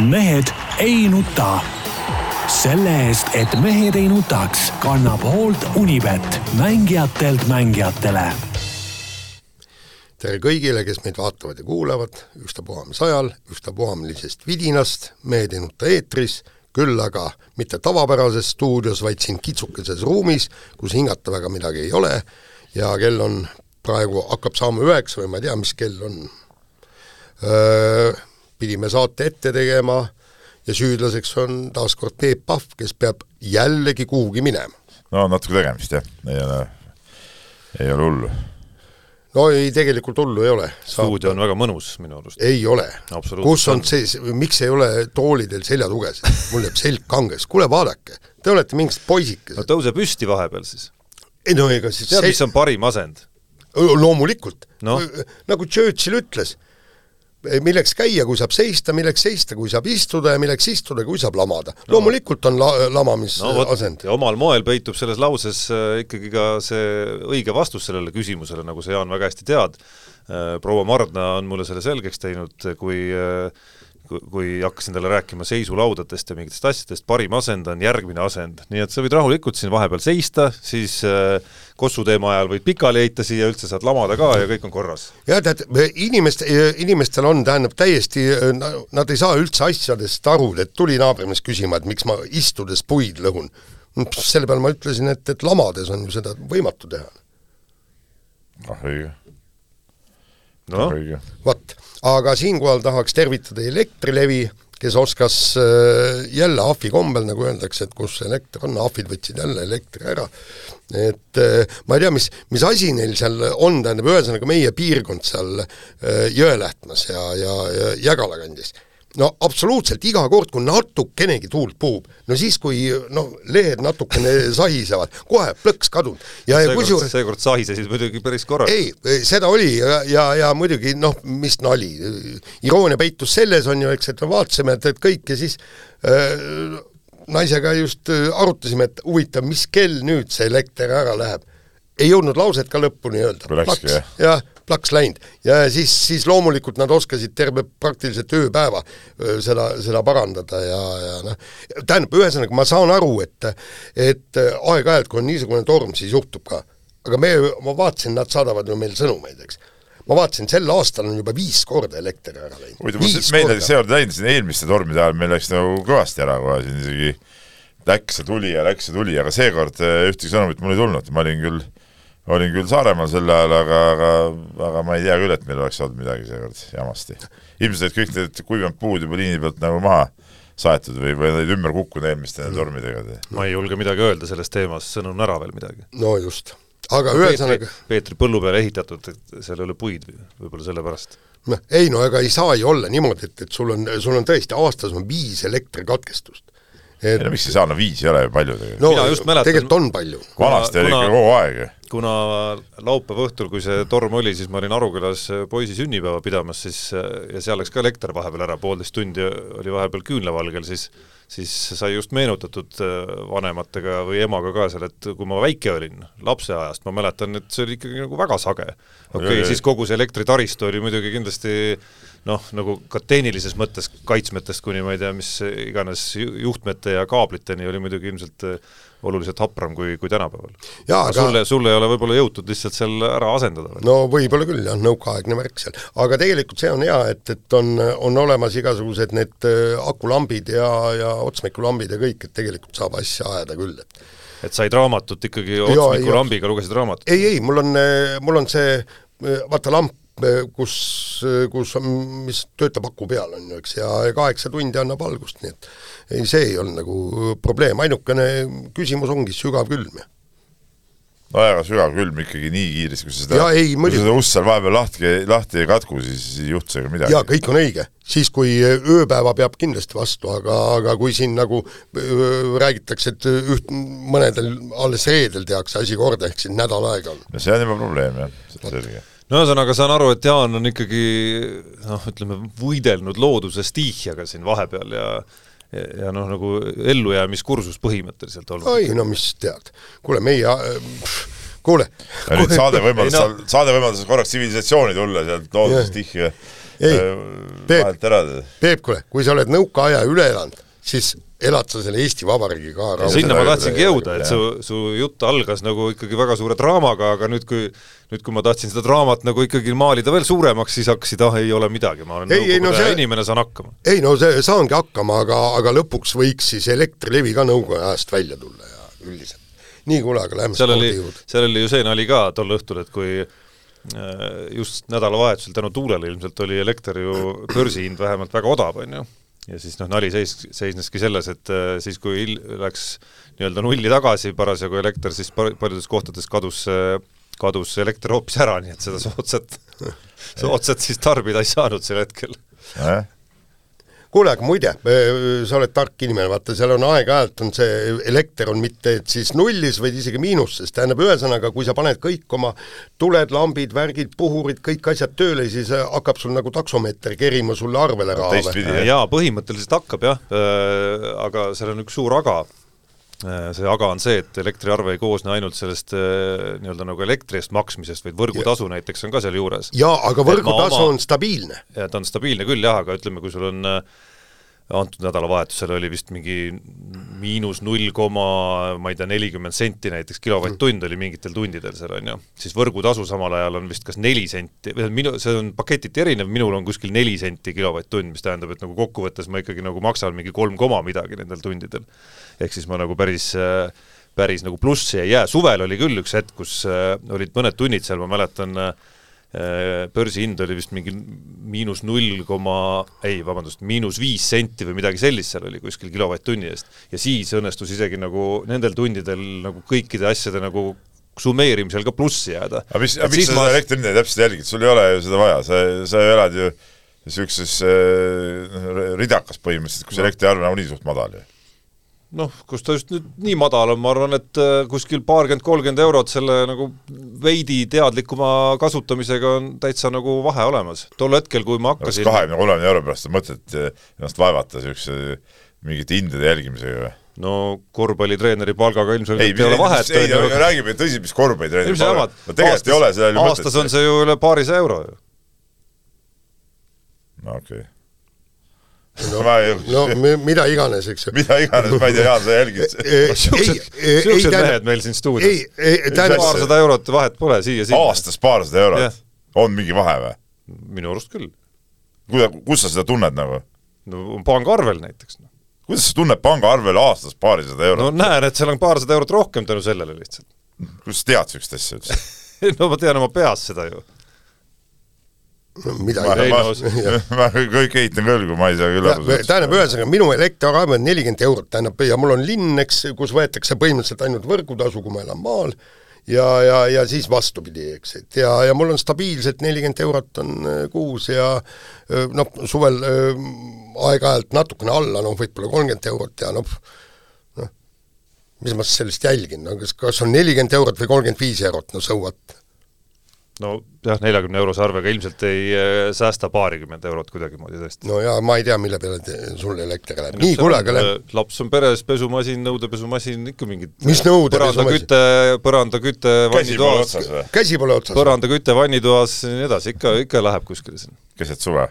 mehed ei nuta. selle eest, et mehed ei nutaks, kannab hoolt Unibet, mängijatelt mängijatele. tere kõigile, kes meid vaatavad ja kuulavad, ükstapuha mis ajal, ükstapuha millisest vidinast, Mehed ei nuta eetris, küll aga mitte tavapärases stuudios, vaid siin kitsukeses ruumis, kus hingata väga midagi ei ole ja kell on praegu, hakkab saama üheksa või ma ei tea, mis kell on pidime saate ette tegema ja süüdlaseks on taas kord Peep Pahv, kes peab jällegi kuhugi minema. no natuke tegemist jah, ei ole, ei ole hullu. no ei, tegelikult hullu ei ole. stuudio on väga mõnus minu arust. ei ole. kus on see, miks ei ole toolidel seljatugesid? mul jääb selg kangeks, kuule vaadake, te olete mingid poisikesed. no tõuse püsti vahepeal siis. ei no ega siis tead, mis on parim asend? loomulikult no., nagu Churchill ütles milleks käia, kui saab seista, milleks seista, kui saab istuda ja milleks istuda, kui saab lamada no.. loomulikult on la-, lamamisasend no,. ja omal moel peitub selles lauses äh, ikkagi ka see õige vastus sellele küsimusele, nagu sa, Jaan, väga hästi tead. Proua Mardna on mulle selle selgeks teinud, kui äh, kui hakkasin talle rääkima seisulaudadest ja mingitest asjadest, parim asend on järgmine asend, nii et sa võid rahulikult siin vahepeal seista, siis äh, Kossu teema ajal võid pikali heita siia, üldse saad lamada ka ja kõik on korras. jah, tead, inimest, inimestel on, tähendab täiesti, nad ei saa üldse asjadest aru, et tuli naabrimees küsima, et miks ma istudes puid lõhun. selle peale ma ütlesin, et, et lamades on ju seda võimatu teha. ah õige. Noh, vot aga siinkohal tahaks tervitada Elektrilevi, kes oskas äh, jälle ahvi kombel, nagu öeldakse, et kus elekter on, ahvid võtsid jälle elektri ära, et äh, ma ei tea, mis, mis asi neil seal on, tähendab, ühesõnaga meie piirkond seal äh, Jõelähtmas ja, ja, ja Jägala kandis no absoluutselt iga kord, kui natukenegi tuult puhub, no siis, kui noh, lehed natukene sahisevad, kohe plõks kadunud. ja, ja kusjuures seekord sahisesid muidugi päris korralikult. ei, seda oli ja, ja, ja muidugi noh, mis nali, iroonia peitus selles, on ju, eks, et me vaatasime, et, et kõik ja siis äh, naisega just äh, arutasime, et huvitav, mis kell nüüd see elekter ära läheb. ei jõudnud lauset ka lõpuni öelda. jah plaks läinud ja siis, siis loomulikult nad oskasid terve praktiliselt ööpäeva seda, seda parandada ja, ja noh, tähendab, ühesõnaga ma saan aru, et et aeg-ajalt, kui on niisugune torm, siis juhtub ka. aga me, ma vaatasin, nad saadavad ju meil sõnumeid, eks ma vaatasin, sel aastal on juba viis korda elekter ära läinud. huvitav, meil oli seekord läinud siin eelmiste tormide ajal, meil läks nagu kõvasti ära kohe siin isegi läks ja tuli ja läks ja tuli, aga seekord ühtegi sõnumit mul ei tulnud, ma olin küll olin küll Saaremaal sel ajal, aga, aga, aga ma ei tea küll, et meil oleks olnud midagi seekord jamasti. ilmselt olid kõik need kuivanud puud juba liini pealt nagu maha saetud või, või olid ümber kukkunud eelmiste mm. tormidega. ma ei julge midagi öelda selles teemas, sõnum on ära veel midagi. no just, aga ühesõnaga Peetri, Peetri põllu peale ehitatud, et seal ei ole puid võib-olla sellepärast. noh, ei no ega ei saa ju olla niimoodi, et, et sul on, sul on tõesti aastas on viis elektrikatkestust et ei no miks ei saa, no viis ei ole ju palju tegelikult. no Mina just mäletan, tegelikult on palju. vanasti oli ikka kogu aeg ju. Kuna laupäeva õhtul, kui see torm oli, siis ma olin Arukülas poisi sünnipäeva pidamas, siis ja seal läks ka elekter vahepeal ära, poolteist tundi oli vahepeal küünlavalgel, siis siis sai just meenutatud äh, vanematega või emaga ka seal, et kui ma väike olin, lapseajast, ma mäletan, et see oli ikkagi nagu väga sage. okei okay,, siis kogu see elektritaristu oli muidugi kindlasti noh, nagu ka tehnilises mõttes kaitsmetest kuni ma ei tea, mis iganes juhtmete ja kaabliteni oli muidugi ilmselt äh, oluliselt hapram kui, kui tänapäeval. aga sulle, sulle ei ole võib-olla jõutud lihtsalt seal ära asendada või? no võib-olla küll jah, nõukaaegne värk seal. aga tegelikult see on hea, et, et on, on olemas igasugused need äh, akulambid ja, ja otsmikulambi ja kõik, et tegelikult saab asja ajada küll, et et said raamatut ikkagi otsmikulambiga, lugesid raamatut? ei, ei, mul on, mul on see vaata lamp, kus, kus on, mis töötab aku peal, on ju, eks, ja kaheksa tundi annab valgust, nii et ei, see ei olnud nagu probleem, ainukene küsimus ongi sügav külm. no väga sügav külm ikkagi nii kiiresti, kui sa seda, kui sa seda ust seal vahepeal lahti, lahti ei katku, siis ei juhtu sellega midagi. jaa, kõik on õige. siis, kui ööpäeva peab kindlasti vastu, aga, aga kui siin nagu öö, räägitakse, et üht, mõnedel alles reedel tehakse asi korda, ehk siis nädal aega on. no see on juba probleem, jah, selge no ühesõnaga, saan aru, et Jaan on ikkagi noh, ütleme, võidelnud looduse stiihiaga siin vahepeal ja ja, ja noh, nagu ellujäämiskursus põhimõtteliselt olnud. oi, no mis tead, kuule meie äh, kuule. nüüd saade võimaldas no., saade võimaldas korraks tsivilisatsiooni tulla sealt loodusest tihja Ei, Peep. vahelt ära. Peep, kuule, kui sa oled nõukaaja üle elanud, siis elad sa selle Eesti Vabariigi ka raudselt. sinna ma tahtsingi jõuda, et su, su jutt algas nagu ikkagi väga suure draamaga, aga nüüd, kui nüüd, kui ma tahtsin seda draamat nagu ikkagi maalida veel suuremaks, siis hakkasid, ah ei ole midagi, ma olen Ei, ei, no nõukogude see- inimene, saan hakkama. ei no see, saangi hakkama, aga, aga lõpuks võiks siis Elektrilevi ka nõukogude ajast välja tulla ja üldiselt. nii, kuule, aga lähme seal oli seal oli ju see nali ka tol õhtul, et kui äh, just nädalavahetusel tänu tuulele ilmselt oli elekter ju börsihind vähemalt väga odav, on ju, ja siis noh, nali seis, seisneski selles, et äh, siis kui il- läks nii-öelda nulli tagasi parasjagu elekter, siis pa- paljudes kohtades kadus äh, kadus elekter hoopis ära, nii et seda soodsat, soodsat siis tarbida ei saanud sel hetkel. nojah, kuule, aga muide, sa oled tark inimene, vaata seal on aeg-ajalt on see elekter on mitte et siis nullis, vaid isegi miinuses, tähendab ühesõnaga, kui sa paned kõik oma tuled, lambid, värgid, puhurid, kõik asjad tööle, siis äh, hakkab sul nagu taksomeeter kerima sulle arvele raha. jah. jaa, põhimõtteliselt hakkab jah, aga seal on üks suur aga. See aga on see, et elektriarve ei koosne ainult sellest äh, nii-öelda nagu elektri eest maksmisest, vaid võrgutasu näiteks on ka sealjuures. jaa, aga võrgutasu oma- on stabiilne. ja ta on stabiilne küll jah, aga ütleme, kui sul on äh, antud nädalavahetusel oli vist mingi miinus null koma ma ei tea, nelikümmend senti näiteks kilovatt-tund oli mingitel tundidel seal, on ju, siis võrgutasu samal ajal on vist kas neli senti, minu, see on paketiti erinev, minul on kuskil neli senti kilovatt-tund, mis tähendab, et nagu kokkuvõttes ma ikkagi nagu maksan mingi kolm koma midagi nendel tundidel. ehk siis ma nagu päris päris nagu plussi ei jää, suvel oli küll üks hetk, kus äh, olid mõned tunnid seal, ma mäletan äh, börsihind oli vist mingi miinus null koma, ei vabandust, miinus viis senti või midagi sellist seal oli kuskil kilovatt-tunni eest. ja siis õnnestus isegi nagu nendel tundidel nagu kõikide asjade nagu summeerimisel ka plussi jääda. aga mis, aga miks sa seda elektri hinda täpselt jälgid, sul ei ole ju seda vaja, sa, sa elad ju niisuguses äh, ridakas põhimõtteliselt, kus elektriarve nagunii suht madal ju noh, kus ta just nüüd nii madal on, ma arvan, et äh, kuskil paarkümmend, kolmkümmend eurot selle nagu veidi teadlikuma kasutamisega on täitsa nagu vahe olemas. tol hetkel, kui ma hakkasin kahekümne, kolmekümne euro pärast on mõtet ennast vaevata niisuguse mingite hindade jälgimisega või? no korvpallitreeneri palgaga ilmselt ei, ei ole vahet. ei, ei, räägime tõsi, mis korvpallitreeneri palgaga. no tegelikult aastas, ei ole sellel mõtet. aastas on see ju üle paarisaja euro ju. no okei okay no, no mida iganes, eks ju. mida iganes, ma ei tea, Jaan, sa jälgid siuksed mehed meil siin stuudios. ei, ei, tähendab paarsada eurot vahet pole siia-sinna. aastas paarsada eurot yeah.? on mingi vahe või? minu arust küll. kuida-, kus sa seda tunned nagu? no pangaarvel näiteks. kuidas sa tunned pangaarvel aastas paarisada eurot? no näen, et seal on paarsada eurot rohkem tänu sellele lihtsalt. kuidas sa tead niisugust asja üldse no ma tean oma peas seda ju no mida ma, ma, ma, kõik eitan küll, kui ma ei saa sellest. tähendab, ühesõnaga minu elektriarve on nelikümmend eurot, tähendab, ja mul on linn, eks, kus võetakse põhimõtteliselt ainult võrgutasu, kui ma elan maal, ja, ja, ja siis vastupidi, eks, et ja, ja mul on stabiilselt nelikümmend eurot on kuus ja noh, suvel aeg-ajalt natukene alla, noh, võib-olla kolmkümmend eurot ja noh, noh, mis ma sellest jälgin, no kas, kas on nelikümmend eurot või kolmkümmend viis eurot, no so what no jah, neljakümne eurose arvega ilmselt ei äh, säästa paarikümmend eurot kuidagimoodi tõesti. no ja ma ei tea, mille peale te, sul elekter läheb, nii, kuule, aga läheb. laps on peres, pesumasin, nõudepesumasin, ikka mingid mis nõudepesumasin? põrandaküte, põrandaküte vannitoas, käsi pole otsas. põrandaküte vannitoas ja nii edasi, ikka, ikka läheb kuskile sinna. keset suve?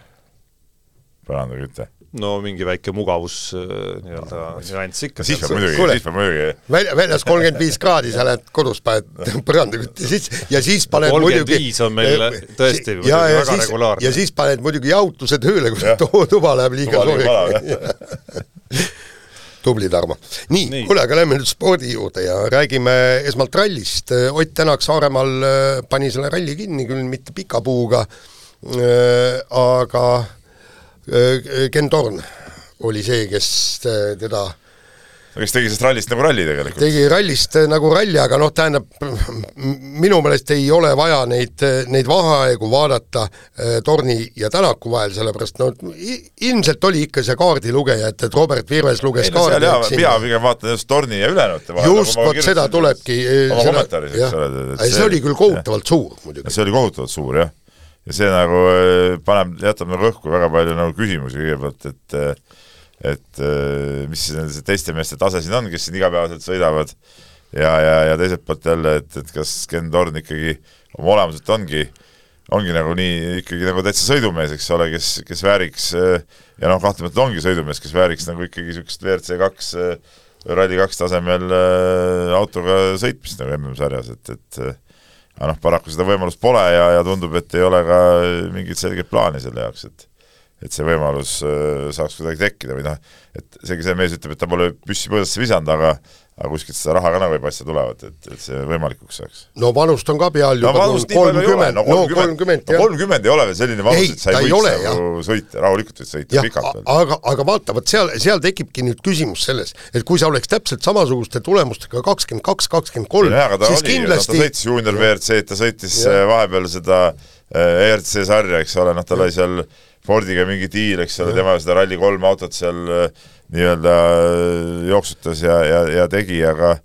põrandaküte? No mingi väike mugavus nii-öelda nüanss ikka. siis peab muidugi, siis peab muidugi. välja, väljas kolmkümmend viis kraadi, sa lähed kodus, paned põrandakütte sisse ja siis paned kolmkümmend viis on meil tõesti ja, ja väga siis, regulaarne. ja siis paned muidugi jahutuse tööle, kui tuba läheb liiga soojaks. tubli, Tarmo. nii, nii., kuule, aga lähme nüüd spordi juurde ja räägime esmalt rallist. Ott Tänak Saaremaal pani selle ralli kinni, küll mitte pika puuga, aga Ken Torn oli see, kes teda kes tegi sellest rallist nagu ralli tegelikult. tegi rallist nagu ralli, aga noh, tähendab, minu meelest ei ole vaja neid, neid vaheaegu vaadata Torni ja Tänaku vahel, sellepärast no ilmselt oli ikka see kaardilugeja, et, et Robert Virves luges ei, no, kaardi. pea pigem vaatan just Torni ja ülejäänute vahel. just, vot seda tulebki. oma kommentaaris, eks ole. see, see oli küll kohutavalt suur muidugi. see oli kohutavalt suur, jah. Ja see nagu paneb, jätab nagu õhku väga palju nagu küsimusi kõigepealt, et et mis nende teiste meeste tase siin on, kes siin igapäevaselt sõidavad. Ja, ja, ja teiselt poolt jälle, et, et kas Ken Torn ikkagi oma olemuselt ongi, ongi nagu nii ikkagi nagu täitsa sõidumees, eks ole, kes, kes vääriks ja noh, kahtlemata ongi sõidumees, kes vääriks nagu ikkagi niisugust WRC kaks Rally2 tasemel autoga sõitmist nagu MM-sarjas, et, et aga noh, paraku seda võimalust pole ja, ja tundub, et ei ole ka mingit selget plaani selle jaoks, et et see võimalus saaks kuidagi tekkida või noh, et seegi see mees ütleb, et ta pole püssi põõsasse visanud, aga aga kuskilt seda raha ka nagu ei paista tulevat, et, et see võimalikuks saaks. no vanust on ka peal juba no, kolmkümmend, no kolmkümmend, jah. kolmkümmend ei ole veel selline vanus, et sa ei võiks nagu sõita, rahulikult võid sõita ja, pikalt veel. aga, aga vaata, vot seal, seal tekibki nüüd küsimus selles, et kui sa oleks täpselt samasuguste tulemustega kakskümmend kaks, kakskümmend kolm, siis oli, kindlasti ta sõitis juunior WRC-d, ta sõitis ja. Äh, vahepeal seda äh, ERC sarja, eks ole, noh, tal oli seal Fordiga mingi diil, eks ole, tema seda Rally3 autot seal äh, nii-öelda jooksutas ja, ja, ja tegi, aga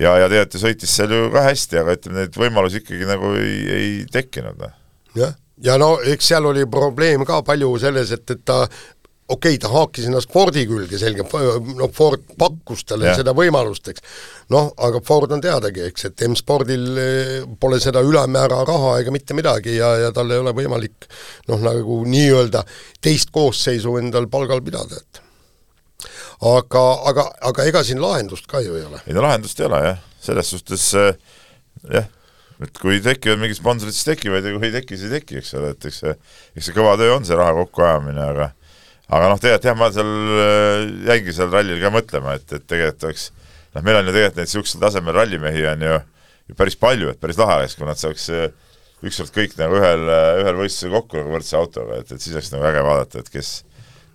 ja, ja tegelikult sõitis seal ju ka hästi, aga ütleme, neid võimalusi ikkagi nagu ei, ei tekkinud. Noh. jah, ja no eks seal oli probleem ka palju selles, et, et ta okei okay,, ta haakis ennast Fordi külge selge, noh, Ford pakkus talle ja. seda võimalust, eks. noh, aga Ford on teadagi, eks, et M-spordil eh, pole seda ülemäära raha ega mitte midagi ja, ja tal ei ole võimalik noh, nagu nii-öelda teist koosseisu endal palgal pidada, et aga, aga, aga ega siin lahendust ka ju ei ole. ei no lahendust ei ole jah, selles suhtes äh, jah, et kui tekivad mingid sponsorid, siis tekivad ja kui ei teki, siis ei teki, eks ole, et eks see, eks see kõva töö on, see raha kokkuajamine, aga aga noh, tegelikult jah, ma seal äh, jäingi seal rallil ka mõtlema, et, et tegelikult oleks noh, meil on ju tegelikult neid niisugusel tasemel rallimehi on ju, ju päris palju, et päris lahe oleks, kui nad saaks äh, ükskord kõik nagu ühel, ühel võistlusel kokku nagu võrdse autoga, et, et siis oleks nagu äge vaadata, et kes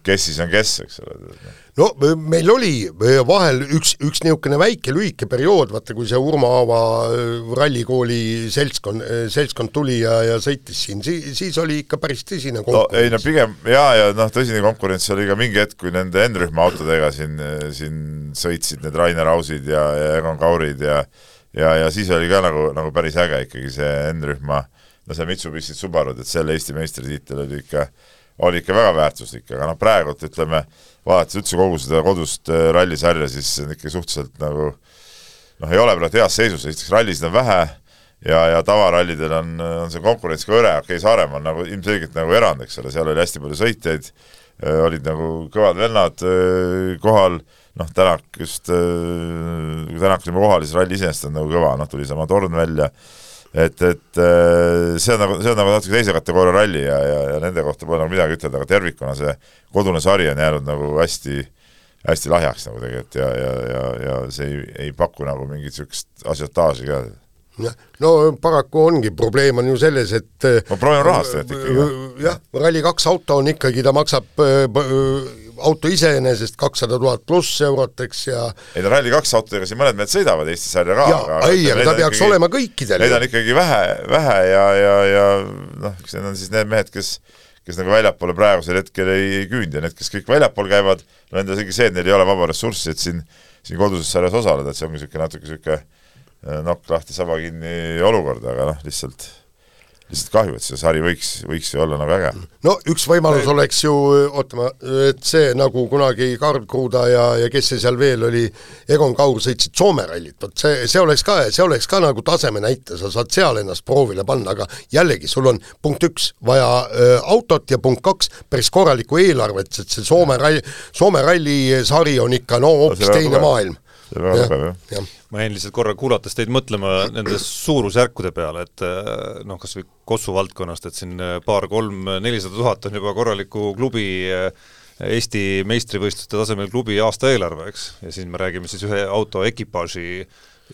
kes siis on kes, eks ole. No meil oli vahel üks, üks niisugune väike lühike periood, vaata kui see Urmo Aava äh, rallikooli seltskond, äh, seltskond tuli ja, ja sõitis siin, siis, siis oli ikka päris tõsine konkurents no,. ei no pigem jaa, ja noh, tõsine konkurents oli ka mingi hetk, kui nende N-rühma autodega siin, siin sõitsid need Rainer Ausid ja, ja Egon Kaurid ja ja, ja siis oli ka nagu, nagu päris äge ikkagi see N-rühma, no see Mitsubishi Subarud, et selle Eesti meistritiitel oli ikka oli ikka väga väärtuslik, aga noh, praegult ütleme, vaadates üldse kogu seda kodust äh, rallisarja, siis on ikka suhteliselt nagu noh, ei ole praegu heas seisus, esiteks rallisid on vähe ja, ja tavarallidel on, on see konkurents ka hõre, okei okay,, Saaremaa on nagu ilmselgelt nagu erand, eks ole, seal oli hästi palju sõitjaid, äh, olid nagu kõvad vennad äh, kohal, noh, Tänak just, kui Tänak oli kohal, siis ralli iseenesest on nagu kõva, noh, tuli sama torn välja et, et äh, see on nagu, see on nagu natuke teise kategooria ralli ja, ja, ja nende kohta pole nagu midagi ütelda, aga tervikuna see kodune sari on jäänud nagu hästi hästi lahjaks nagu tegelikult ja, ja, ja, ja see ei, ei paku nagu mingit niisugust asiotaaži ka no paraku ongi, probleem on ju selles, et no probleem on rahas tegelikult ikkagi. jah, Rally2 auto on ikkagi, ta maksab auto iseenesest kakssada tuhat pluss eurot, eks, ja ei no Rally2 autodega siin mõned mehed sõidavad Eesti sarja ka, aga ei, aga ta peaks ikkagi, olema kõikidel. Neid on ikkagi vähe, vähe ja, ja, ja noh, eks need on siis need mehed, kes kes nagu väljapoole praegusel hetkel ei, ei küündi ja need, kes kõik väljapool käivad, no nende isegi see, et neil ei ole vaba ressurssi, et siin, siin koduses sarjas osaleda, et see ongi niisugune natuke niisugune eh, nokk lahti, saba kinni olukord, aga noh, lihtsalt lihtsalt kahju, et see sari võiks, võiks ju olla nagu äge. no üks võimalus Ei. oleks ju, oota ma, et see nagu kunagi Karl Kruda ja, ja kes see seal veel oli, Egon Kaur sõitsid Soome rallit, vot see, see oleks ka, see oleks ka nagu taseme näite, sa saad seal ennast proovile panna, aga jällegi, sul on punkt üks, vaja äh, autot ja punkt kaks, päris korralikku eelarvet, sest see Soome ralli, Soome rallisari on ikka no hoopis teine maailm see on väga tugev, jah. ma jäin lihtsalt korra kuulates teid mõtlema nende suurusjärkude peale, et eh, noh, kas või Kossu valdkonnast, et siin eh, paar-kolm, nelisada tuhat on juba korraliku klubi eh, Eesti meistrivõistluste tasemel klubi aastaeelarve, eks, ja siin me räägime siis ühe auto ekipaaži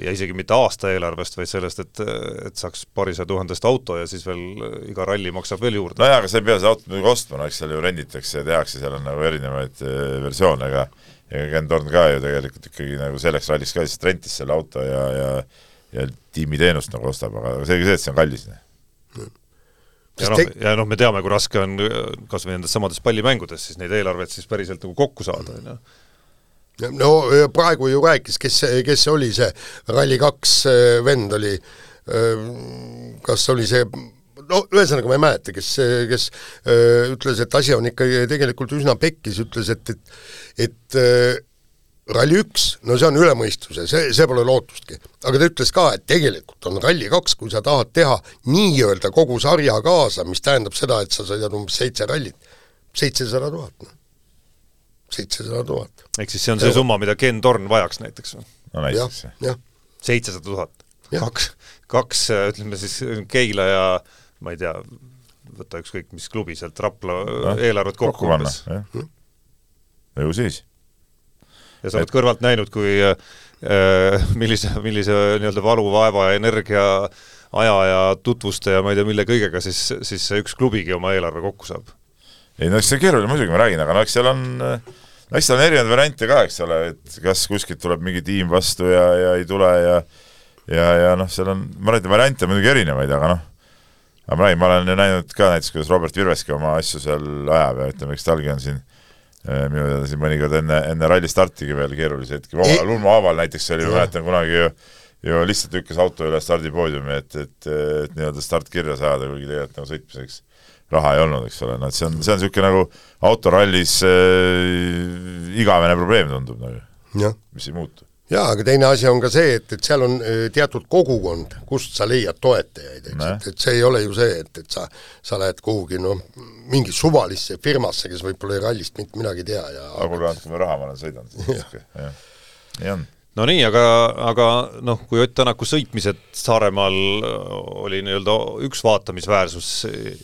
ja isegi mitte aastaeelarvest, vaid sellest, et, et saaks paarisaja tuhandest auto ja siis veel iga ralli maksab veel juurde. nojah, aga sa ei pea seda autot muidugi ostma, no eks seal ju renditakse ja tehakse, seal on nagu erinevaid versioone, aga ega Ken Torn ka ju tegelikult ikkagi nagu selleks ralliks ka lihtsalt rentis selle auto ja, ja ja tiimiteenust nagu ostab, aga selge see, et see on kallis. ja noh, ja noh, me teame, kui raske on kas või nendes samades pallimängudes siis neid eelarveid siis päriselt nagu kokku saada, on ju no praegu ju rääkis, kes, kes see oli, see Rally2 vend oli, kas oli see no ühesõnaga ma ei mäleta, kes, kes öö, ütles, et asi on ikkagi tegelikult üsna pekkis, ütles, et, et et öö, Rally1, no see on üle mõistuse, see, see pole lootustki. aga ta ütles ka, et tegelikult on Rally2, kui sa tahad teha nii-öelda kogu sarja kaasa, mis tähendab seda, et sa sõidad umbes seitse rallit, seitsesada tuhat, noh. seitsesada tuhat. ehk siis see on see ja. summa, mida Ken Torn vajaks näiteks või? no näiteks, jah. seitsesada tuhat. kaks, kaks ütleme siis Keila ja ma ei tea, võta ükskõik mis klubi sealt Rapla no, eelarvet kokku umbes. ju siis ja sa oled et... kõrvalt näinud, kui äh, millise, millise nii-öelda valu, vaeva ja energia aja ja tutvuste ja ma ei tea, mille kõigega siis, siis see üks klubigi oma eelarve kokku saab? ei no eks see keeruline muidugi, ma räägin, aga no eks seal on no eks seal on erinevaid variante ka, eks ole, et kas kuskilt tuleb mingi tiim vastu ja, ja ei tule ja ja, ja noh, seal on, ma räägin, variante muidugi erinevaid, aga noh, aga ma räägin, ma olen ju näinud ka näiteks, kuidas Robert Virveski oma asju seal ajab ja ütleme, eks talgi on siin Äh, minu teada siin mõnikord enne, enne ralli startigi veel keerulisi hetki, Lulmo Aaval näiteks oli, ma mäletan kunagi ju ju lihtsalt lükkas auto üle stardipoodiumi, et, et, et nii-öelda startkirja saada, kuigi tegelikult nagu sõitmiseks raha ei olnud, eks ole, noh et see on, see on niisugune nagu autorallis äh, igavene probleem tundub nagu, mis ei muutu jaa, aga teine asi on ka see, et, et seal on teatud kogukond, kust sa leiad toetajaid, eks, et, et see ei ole ju see, et, et sa, sa lähed kuhugi noh, mingi suvalisse firmasse, kes võib-olla rallist mitte midagi ei tea ja aga kuule, andke mulle raha, ma olen sõidanud. jah, nii on no nii, aga, aga noh, kui Ott Tänaku sõitmised Saaremaal oli nii-öelda üks vaatamisväärsus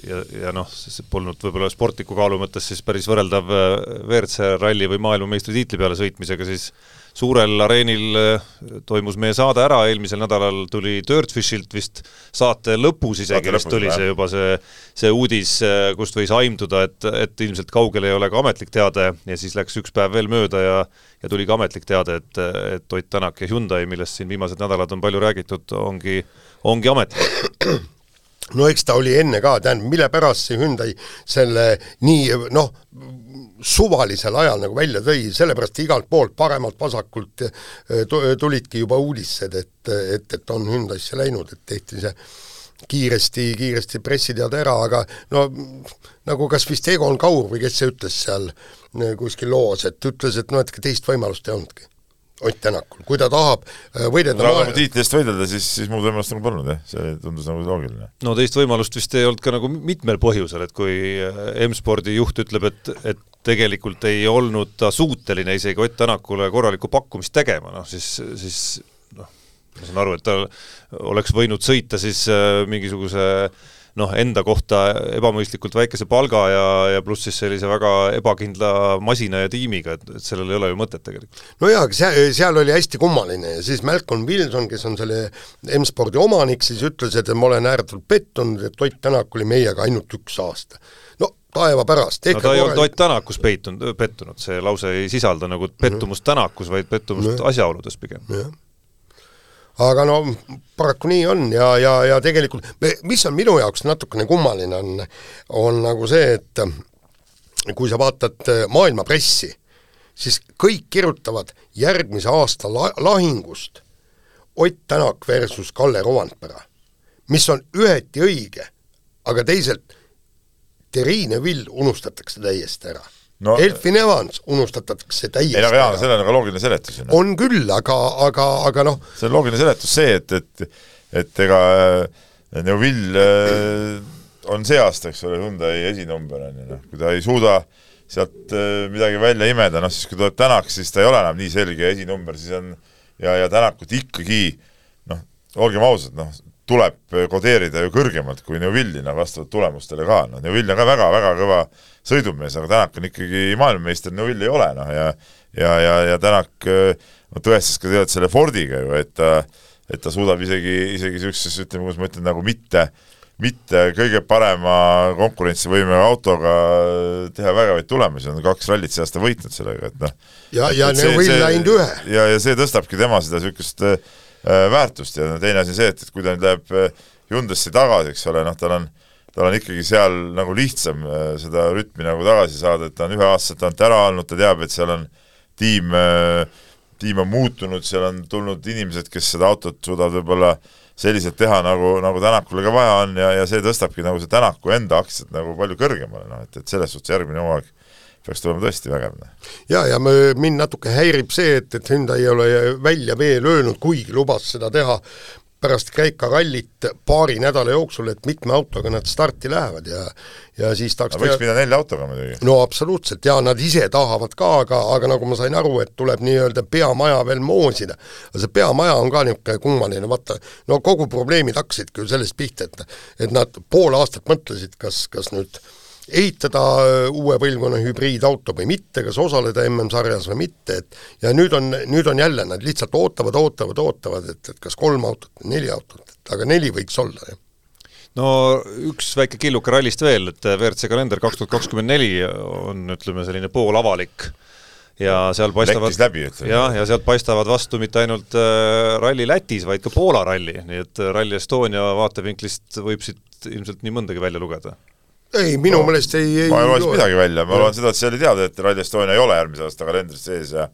ja, ja noh, see polnud võib-olla sportliku kaalu mõttes siis päris võrreldav WRC ralli või maailmameistritiitli peale sõitmisega, siis suurel areenil äh, toimus meie saade ära, eelmisel nädalal tuli Dirtfishilt vist saate lõpus isegi vist tuli see juba see, see uudis, äh, kust võis aimduda, et, et ilmselt kaugel ei ole ka ametlik teade ja siis läks üks päev veel mööda ja ja tuli ka ametlik teade, et, et Ott Tänak ja Hyundai, millest siin viimased nädalad on palju räägitud, ongi, ongi ametlik. No eks ta oli enne ka, tähendab, mille pärast see Hyundai selle nii noh, suvalisel ajal nagu välja tõi, sellepärast igalt poolt paremalt-vasakult eh, tulidki juba uudised, et, et, et on Hyundai'sse läinud, et tehti see kiiresti, kiiresti pressiteade ära, aga no nagu kas vist Egon Kaur või kes see ütles seal eh, kuskil loos, et ütles, et noh, et teist võimalust ei olnudki Ott Tänakul, kui ta tahab võidelda no, kui tiitli eest võidelda, siis, siis muud võimalust nagu polnud jah, see tundus nagu loogiline. no teist võimalust vist ei olnud ka nagu mitmel põhjusel, et kui M-spordi juht ütleb, et, et tegelikult ei olnud ta suuteline isegi Ott Tänakule korralikku pakkumist tegema, noh siis, siis noh, ma saan aru, et ta oleks võinud sõita siis äh, mingisuguse noh, enda kohta ebamõistlikult väikese palga ja, ja pluss siis sellise väga ebakindla masina ja tiimiga, et, et sellel ei ole ju mõtet tegelikult. no jaa, aga seal, seal oli hästi kummaline ja siis Malcolm Wilson, kes on selle M-spordi omanik, siis ütles, et ma olen ääretult pettunud, et Ott Tänak oli meiega ainult üks aasta. Taeva pärast. no ta ei olnud Ott Tänakus peitunud, pettunud, see lause ei sisalda nagu pettumust Tänakus, vaid pettumust no. asjaoludes pigem. aga no paraku nii on ja, ja, ja tegelikult mis on minu jaoks natukene kummaline, on, on nagu see, et kui sa vaatad maailma pressi, siis kõik kirjutavad järgmise aasta la-, lahingust Ott Tänak versus Kalle Rovandpera, mis on üheti õige, aga teisalt Terrine Vill unustatakse täiesti ära no, Elfin Evans unustatakse täiesti ei no jaa, sellel on ka loogiline seletus. Noh. on küll, aga, aga, aga noh see on loogiline seletus see, et, et et ega äh, Neuvill äh, on see aasta, eks ole, Hyundai esinumber on ju noh, kui ta ei suuda sealt äh, midagi välja imeda, noh siis kui tuleb Tänak, siis ta ei ole enam nii selge esinumber, siis on ja, ja Tänakut ikkagi noh, olgem ausad, noh, tuleb kodeerida ju kõrgemalt kui Neuvilli, noh vastavalt tulemustele ka, noh Neuvill on ka väga-väga kõva sõidumees, aga Tänak on ikkagi maailmameister, Neuvill ei ole, noh ja ja, ja, ja Tänak no tõestas ka tegelikult selle Fordiga ju, et ta et ta suudab isegi, isegi niisuguses, ütleme, kuidas ma ütlen, nagu mitte mitte kõige parema konkurentsivõimega autoga teha vägevaid tulemusi, on kaks rallit see aasta võitnud sellega, et noh ja, ja Neuvill läinud ühe. ja, ja see tõstabki tema seda niisugust äh, väärtust. Ja teine asi on see, et, et kui ta nüüd läheb äh, Hyundai'sse tagasi, eks ole, noh, tal on tal on ikkagi seal nagu lihtsam äh, seda rütmi nagu tagasi saada, et ta on ühe aasta tagant ära andnud, ta teab, et seal on tiim, äh, tiim on muutunud, seal on tulnud inimesed, kes seda autot suudavad võib-olla selliselt teha, nagu, nagu Tänakule ka vaja on ja, ja see tõstabki nagu see Tänaku enda aktsiat nagu palju kõrgemale, noh et, et selles suhtes järgmine hooaeg peaks tulema tõesti vägev. ja, ja me, mind natuke häirib see, et, et Hyundai ei ole välja veel öelnud, kuigi lubas seda teha pärast Kreeka rallit paari nädala jooksul, et mitme autoga nad starti lähevad ja ja siis tahaks võiks minna nelja autoga muidugi. no absoluutselt, ja nad ise tahavad ka, aga, aga nagu ma sain aru, et tuleb nii-öelda peamaja veel moosida. aga see peamaja on ka niisugune kummaline, vaata, no kogu probleemid hakkasidki ju sellest pihta, et et nad pool aastat mõtlesid, kas, kas nüüd äh, ehitada äh, uue põlvkonna hübriidauto või mitte, kas osaleda MM-sarjas või mitte, et ja nüüd on, nüüd on jälle, nad lihtsalt ootavad, ootavad, ootavad, et, et kas kolm autot, neli autot, et aga neli võiks olla, jah. No üks väike killuke rallist veel, et WRC kalender kaks tuhat kakskümmend neli on, ütleme, selline poolavalik ja seal paistavad jah, ja sealt paistavad vastu mitte ainult äh, ralli Lätis, vaid ka Poola ralli, nii et Rally Estonia vaatevinklist võib siit ilmselt nii mõndagi välja lugeda ei, minu no, meelest ei, ei ma ei loe siit midagi välja, ma loen seda, et see oli teada, et Rally Estonia ei ole järgmise aasta kalendris sees ja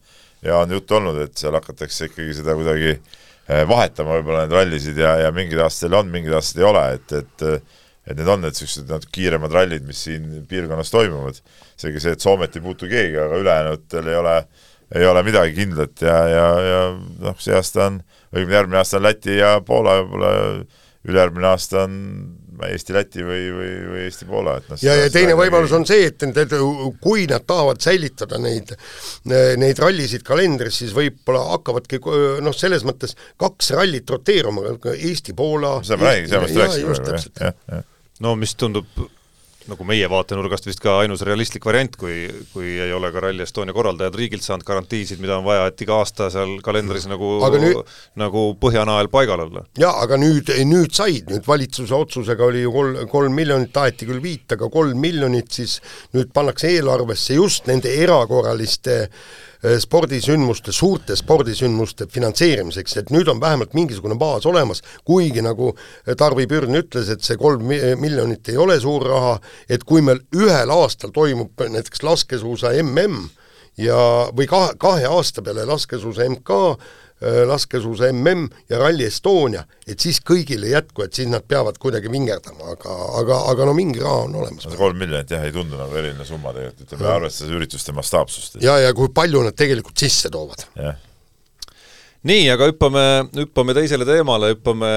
ja on juttu olnud, et seal hakatakse ikkagi seda kuidagi eh, vahetama võib-olla neid rallisid ja, ja mingid aastatel on, mingid aastad ei ole, et, et et need on need niisugused natuke kiiremad rallid, mis siin piirkonnas toimuvad. seegi see, et Soomet ei puutu keegi, aga ülejäänutel ei ole, ei ole midagi kindlat ja, ja, ja noh, see aasta on, õigemini järgmine aasta on Läti ja Poola, võib-olla ülejärgmine aasta on Eesti-Läti või, või, või Eesti-Poola, et noh ja, ja teine võimalus on see, et, et kui nad tahavad säilitada neid, neid rallisid kalendris, siis võib-olla hakkavadki noh, selles mõttes kaks rallit roteeruma, Eesti-Poola seda ma räägin, jah, jah. no mis tundub nagu meie vaatenurgast vist ka ainus realistlik variant, kui, kui ei ole ka Rally Estonia korraldajad riigilt saanud garantiisid, mida on vaja, et iga aasta seal kalendris nagu, nüüd, nagu põhjanael paigal olla. jaa, aga nüüd, nüüd said, nüüd valitsuse otsusega oli ju kolm, kolm miljonit, taheti küll viit, aga kolm miljonit siis nüüd pannakse eelarvesse just nende erakorraliste äh, Äh, spordisündmuste, suurte spordisündmuste finantseerimiseks, et nüüd on vähemalt mingisugune baas olemas, kuigi nagu Tarvi Pürn ütles, et see kolm miljonit ei ole suur raha, et kui meil ühel aastal toimub näiteks laskesuusa mm ja, või kahe, kahe aasta peale laskesuusa MK, Äh, laskesuusa mm ja Rally Estonia, et siis kõigil ei jätku, et siis nad peavad kuidagi vingerdama, aga, aga, aga no mingi raha on olemas. kolm miljonit jah, ei tundu nagu eriline summa tegelikult, ütleme arvestades ürituste mastaapsust. ja, ja kui palju nad tegelikult sisse toovad. nii, aga hüppame, hüppame teisele teemale, hüppame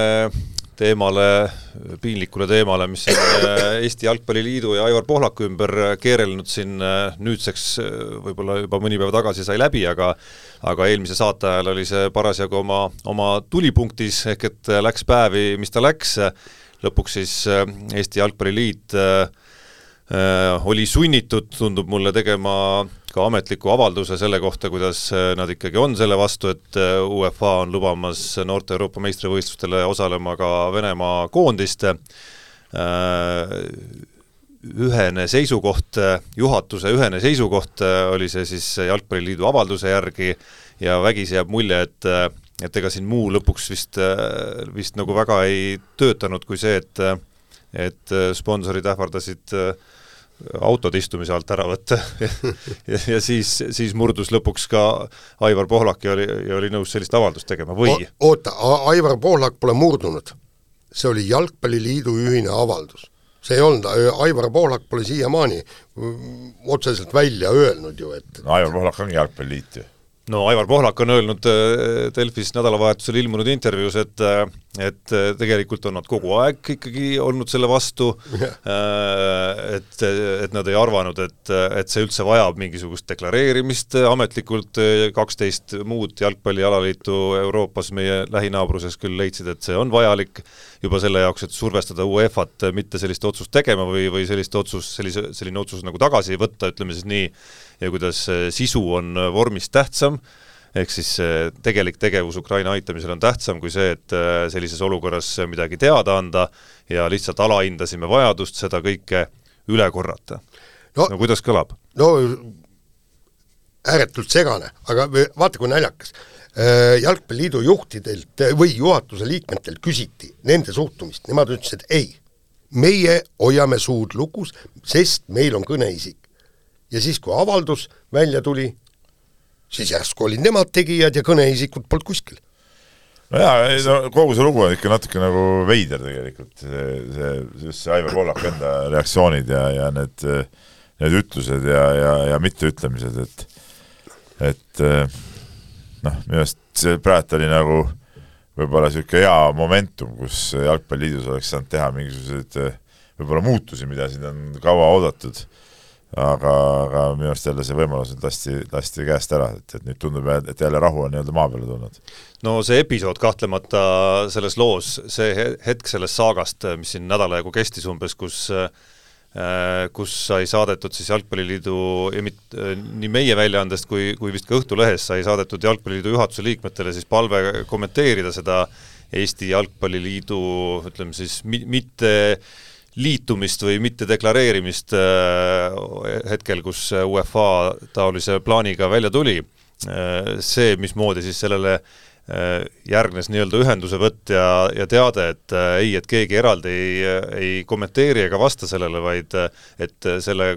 teemale, piinlikule teemale, mis on äh, Eesti Jalgpalliliidu ja Aivar Pohlaku ümber keerelnud siin äh, nüüdseks, äh, võib-olla juba mõni päev tagasi sai läbi, aga aga eelmise saate ajal oli see parasjagu oma, oma tulipunktis, ehk et läks päevi, mis ta läks, lõpuks siis Eesti Jalgpalliliit oli sunnitud, tundub mulle, tegema ka ametliku avalduse selle kohta, kuidas äh, nad ikkagi on selle vastu, et äh, UEFA on lubamas noorte Euroopa meistrivõistlustele osalema ka Venemaa koondist, äh, ühene seisukoht, juhatuse ühene seisukoht oli see siis Jalgpalliliidu avalduse järgi ja vägisi jääb mulje, et et ega siin muu lõpuks vist, vist nagu väga ei töötanud kui see, et et sponsorid ähvardasid äh, autod istumise alt ära võtta ja, ja siis, siis murdus lõpuks ka Aivar Pohlak ja oli, ja oli nõus sellist avaldust tegema või? oota, Aivar Pohlak pole murdunud. see oli Jalgpalliliidu ühine avaldus. see ei olnud, Aivar Pohlak pole siiamaani otseselt välja öelnud ju, et no Aivar Pohlak ongi Jalgpalliliit ju no Aivar Pohlak on öelnud äh, Delfis nädalavahetusel ilmunud intervjuus, et äh, et äh, tegelikult on nad kogu aeg ikkagi olnud selle vastu. Yeah., et, et nad ei arvanud, et, et see üldse vajab mingisugust deklareerimist. Ametlikult, kaksteist muud jalgpallialaliitu Euroopas meie lähinaabruses küll leidsid, et see on vajalik juba selle jaoks, et survestada UEFA-t mitte sellist otsust tegema või, või sellist otsus, sellise, selline otsus nagu tagasi võtta, ütleme siis nii, ja kuidas sisu on vormist tähtsam, ehk siis tegelik tegevus Ukraina aitamisel on tähtsam kui see, et äh, sellises olukorras midagi teada anda ja lihtsalt alahindasime vajadust seda kõike üle korrata. no, no kuidas kõlab? no ääretult segane, aga vaata, kui naljakas. Äh, jalgpalliliidu juhtidelt või juhatuse liikmetelt küsiti nende suhtumist, nemad ütlesid ei, meie hoiame suud lukus, sest meil on kõneisik ja siis, kui avaldus välja tuli, siis järsku olid nemad tegijad ja kõneisikut polnud kuskil. no jaa, ei no kogu see lugu on ikka natuke nagu veider tegelikult, see, see, just see Aivar Pohlaku enda reaktsioonid ja, ja need need ütlused ja, ja, ja mitteütlemised, et et noh, minu arust see praegu oli nagu võib-olla niisugune hea momentum, kus Jalgpalliliidus oleks saanud teha mingisuguseid võib-olla muutusi, mida siin on kaua oodatud, aga, aga minu arust jälle see võimalus nüüd lasti, lasti käest ära, et, et nüüd tundub, et jälle rahu on nii-öelda maa peale tulnud. no see episood kahtlemata selles loos, see hetk sellest saagast, mis siin nädal aega kestis umbes, kus äh, Äh, kus sai saadetud siis Jalgpalliliidu, äh, nii meie väljaandest kui, kui vist ka Õhtulehest sai saadetud Jalgpalliliidu juhatuse liikmetele siis palve kommenteerida seda Eesti Jalgpalliliidu ütleme siis mi-, mitte liitumist või mitte deklareerimist äh, hetkel, kus UEFA taolise plaaniga välja tuli, see, mismoodi siis sellele Äh, järgnes nii-öelda ühendusevõtt ja, ja teade, et äh, ei, et keegi eraldi ei, ei kommenteeri ega vasta sellele, vaid äh, et selle,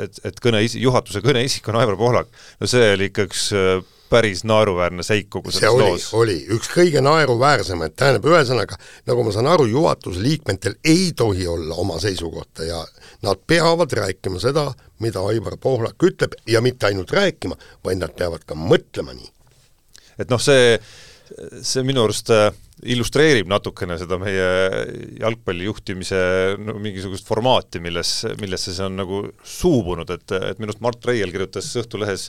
et, et kõne, juhatuse kõneisik on Aivar Pohlak. no see oli ikka üks äh, päris naeruväärne seik kogu selles oli, loos. oli, üks kõige naeruväärsemaid, tähendab, ühesõnaga, nagu ma saan aru, juhatuse liikmetel ei tohi olla oma seisukohta ja nad peavad rääkima seda, mida Aivar Pohlak ütleb ja mitte ainult rääkima, vaid nad peavad ka mõtlema nii et noh, see, see minu arust äh, illustreerib natukene seda meie jalgpalli juhtimise no, mingisugust formaati, milles, millesse see on nagu suubunud, et, et minu arust Mart Reiel kirjutas Õhtulehes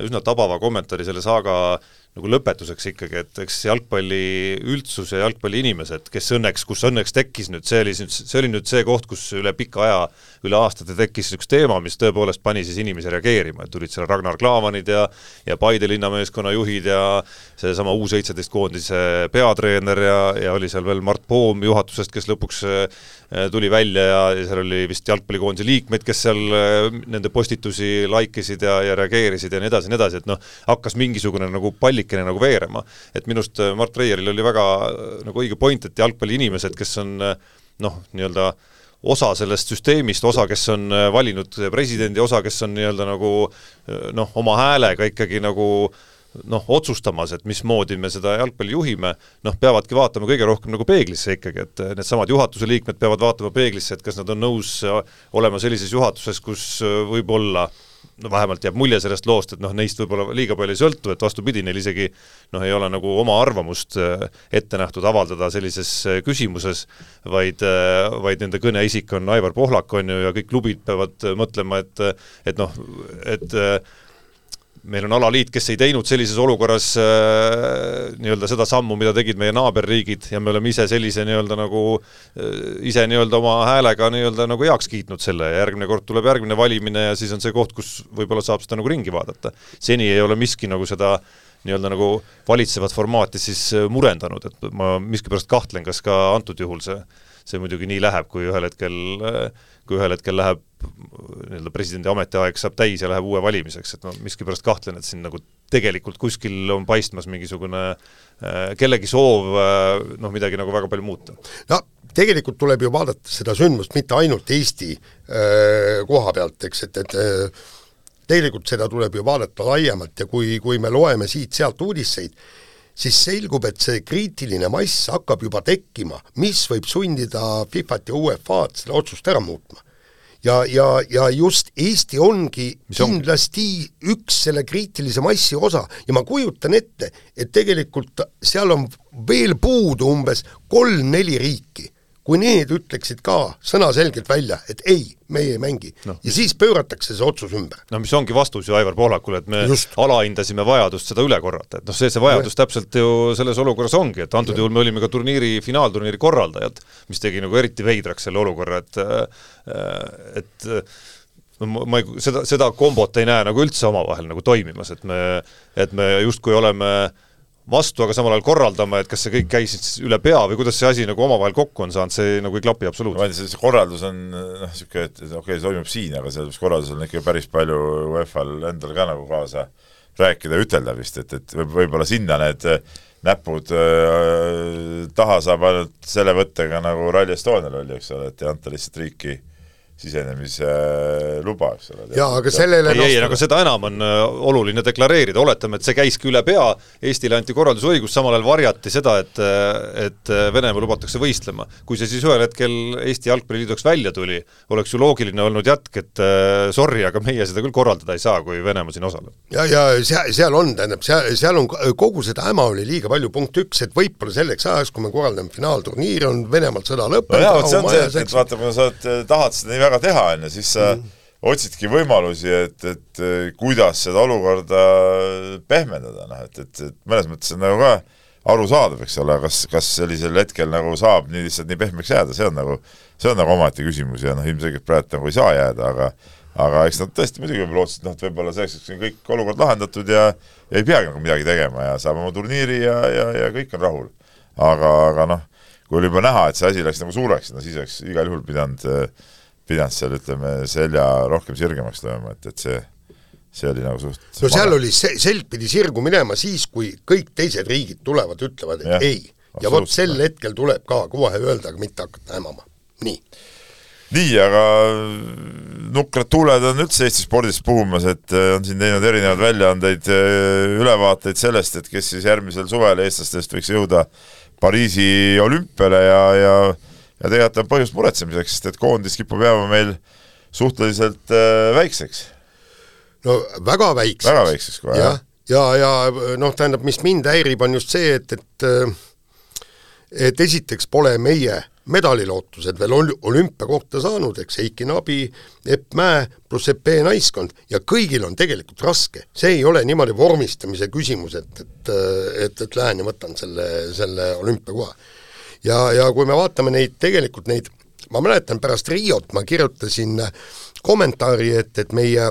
üsna tabava kommentaari selle saaga nagu lõpetuseks ikkagi, et eks jalgpalli üldsus ja jalgpalli inimesed, kes õnneks, kus õnneks tekkis nüüd, see oli, see oli nüüd see koht, kus üle pika aja, üle aastate tekkis üks teema, mis tõepoolest pani siis inimesi reageerima, et tulid seal Ragnar Klavanid ja ja Paide linnameeskonna juhid ja seesama U seitseteist koondise peatreener ja, ja oli seal veel Mart Poom juhatusest, kes lõpuks Äh, tuli välja ja, ja seal oli vist jalgpallikoondise liikmeid, kes seal äh, nende postitusi like isid ja, ja reageerisid ja nii edasi ja nii edasi, et noh, hakkas mingisugune nagu pallikene nagu veerema. et minu arust äh, Mart Reieril oli väga nagu õige point, et jalgpalliinimesed, kes on noh, nii-öelda osa sellest süsteemist, osa, kes on valinud presidendi, osa, kes on nii-öelda nagu noh, oma häälega ikkagi nagu äh, noh, otsustamas, et mismoodi me seda jalgpalli juhime, noh, peavadki vaatama kõige rohkem nagu peeglisse ikkagi, et needsamad juhatuse liikmed peavad vaatama peeglisse, et kas nad on nõus olema sellises juhatuses, kus võib-olla no vähemalt jääb mulje sellest loost, et noh, neist võib-olla liiga palju ei sõltu, et vastupidi, neil isegi noh, ei ole nagu oma arvamust ette nähtud avaldada sellises küsimuses, vaid, vaid nende kõneisik on Aivar Pohlak, on ju, ja kõik klubid peavad mõtlema, et et noh, et meil on alaliit, kes ei teinud sellises olukorras äh, nii-öelda seda sammu, mida tegid meie naaberriigid ja me oleme ise sellise nii-öelda nagu äh, ise nii-öelda oma häälega nii-öelda nagu heaks kiitnud selle ja järgmine kord tuleb järgmine valimine ja siis on see koht, kus võib-olla saab seda nagu ringi vaadata. seni ei ole miski nagu seda nii-öelda nagu valitsevat formaati siis äh, murendanud, et ma miskipärast kahtlen, kas ka antud juhul see, see muidugi nii läheb, kui ühel hetkel äh, kui ühel hetkel läheb nii-öelda presidendi ametiaeg saab täis ja läheb uue valimiseks, et ma miskipärast kahtlen, et siin nagu tegelikult kuskil on paistmas mingisugune äh, kellegi soov äh, noh, midagi nagu väga palju muuta. no tegelikult tuleb ju vaadata seda sündmust mitte ainult Eesti äh, koha pealt, eks, et, et äh, tegelikult seda tuleb ju vaadata laiemalt ja kui, kui me loeme siit-sealt uudiseid, siis selgub, et see kriitiline mass hakkab juba tekkima, mis võib sundida Fifat ja UEFA-d seda otsust ära muutma. ja, ja, ja just Eesti ongi mis kindlasti on? üks selle kriitilise massi osa ja ma kujutan ette, et tegelikult seal on veel puudu umbes kolm-neli riiki kui need ütleksid ka sõnaselgelt välja, et ei, meie ei mängi no. ja siis pööratakse see otsus ümber. no mis ongi vastus ju Aivar Pohlakule, et me Just. alahindasime vajadust seda üle korrata, et noh, see, see vajadus ja. täpselt ju selles olukorras ongi, et antud ja. juhul me olime ka turniiri, finaalturniiri korraldajad, mis tegi nagu eriti veidraks selle olukorra, et et no ma, ma ei, seda, seda kombot ei näe nagu üldse omavahel nagu toimimas, et me, et me justkui oleme äh, vastu, aga samal ajal korraldama, et kas see kõik käis siis üle pea või kuidas see asi nagu omavahel kokku on saanud, see nagu ei klapi absoluutselt. see korraldus on noh, niisugune, et okei okay,, see toimub siin, aga selles korraldusel on ikka päris palju UEFA-l endal ka nagu kaasa rääkida ja ütelda vist, et, et võib-olla sinna need näpud äh, taha saab ainult selle võttega, nagu Rally Estonial oli, eks ole, et ei anta lihtsalt riiki sisenemise luba, eks ole. jaa, aga sellele ei, ei, aga seda enam on äh, oluline deklareerida, oletame, et see käiski üle pea, Eestile anti korraldusõigus, samal ajal varjati seda, et et Venemaa lubatakse võistlema. kui see siis ühel hetkel Eesti Jalgpalliliidu jaoks välja tuli, oleks ju loogiline olnud jätk, et äh, sorry, aga meie seda küll korraldada ei saa, kui Venemaa siin osaleb. ja, ja seal, seal on, tähendab, seal, seal on kogu seda häma oli liiga palju, punkt üks, et võib-olla selleks ajaks, kui me korraldame finaalturniiri, on Venemaalt sõda lõppenud no jaa, vot see on see, et, vaata, kui sa tahad seda nii väga teha, on ju, siis sa mm. otsidki võimalusi, et, et kuidas seda olukorda pehmendada, noh et, et, et mõnes mõttes on nagu ka arusaadav, eks ole, kas, kas sellisel hetkel nagu saab nii lihtsalt nii pehmeks jääda, see on nagu, see on nagu omaette küsimus ja noh, ilmselgelt praegu nagu ei saa jääda, aga aga eks nad tõesti muidugi võib-olla lootsid, noh, et võib-olla selleks, et siin kõik olukord lahendatud ja ja ei peagi nagu midagi tegema ja saab oma turniiri ja, ja, ja kõik on rahul. aga, aga noh, kui oli juba näha, et see asi läks nagu suureks, no siis oleks igal juhul pidanud, pidanud seal ütleme, selja rohkem sirgemaks lööma, et, et see, see oli nagu suht no seal maga. oli see, selg pidi sirgu minema siis, kui kõik teised riigid tulevad, ütlevad, et ja, ei. ja vot sel hetkel tuleb ka kohe öelda, aga mitte hakata hämama. nii. nii, aga nukrad tuuled on üldse Eesti spordis puhumas, et äh, on siin teinud erinevaid väljaandeid, äh, ülevaateid sellest, et kes siis järgmisel suvel eestlastest võiks jõuda Pariisi olümpiale ja, ja ja tegelikult on põhjust muretsemiseks, sest et koondis kipub jääma meil suhteliselt äh, väikseks. no väga väikseks. väga väikseks kohe, jah. ja, ja, ja noh, tähendab, mis mind häirib, on just see, et, et äh, et esiteks pole meie medalilootused veel ol-, olümpiakohta saanud, eks Heiki Nabi, Epp Mäe pluss Epp naiskond ja kõigil on tegelikult raske. see ei ole niimoodi vormistamise küsimus, et, et, et, et lähen ja võtan selle, selle olümpiakoha. Ja, ja kui me vaatame neid, tegelikult neid, ma mäletan pärast Riot ma kirjutasin kommentaari, et, et meie,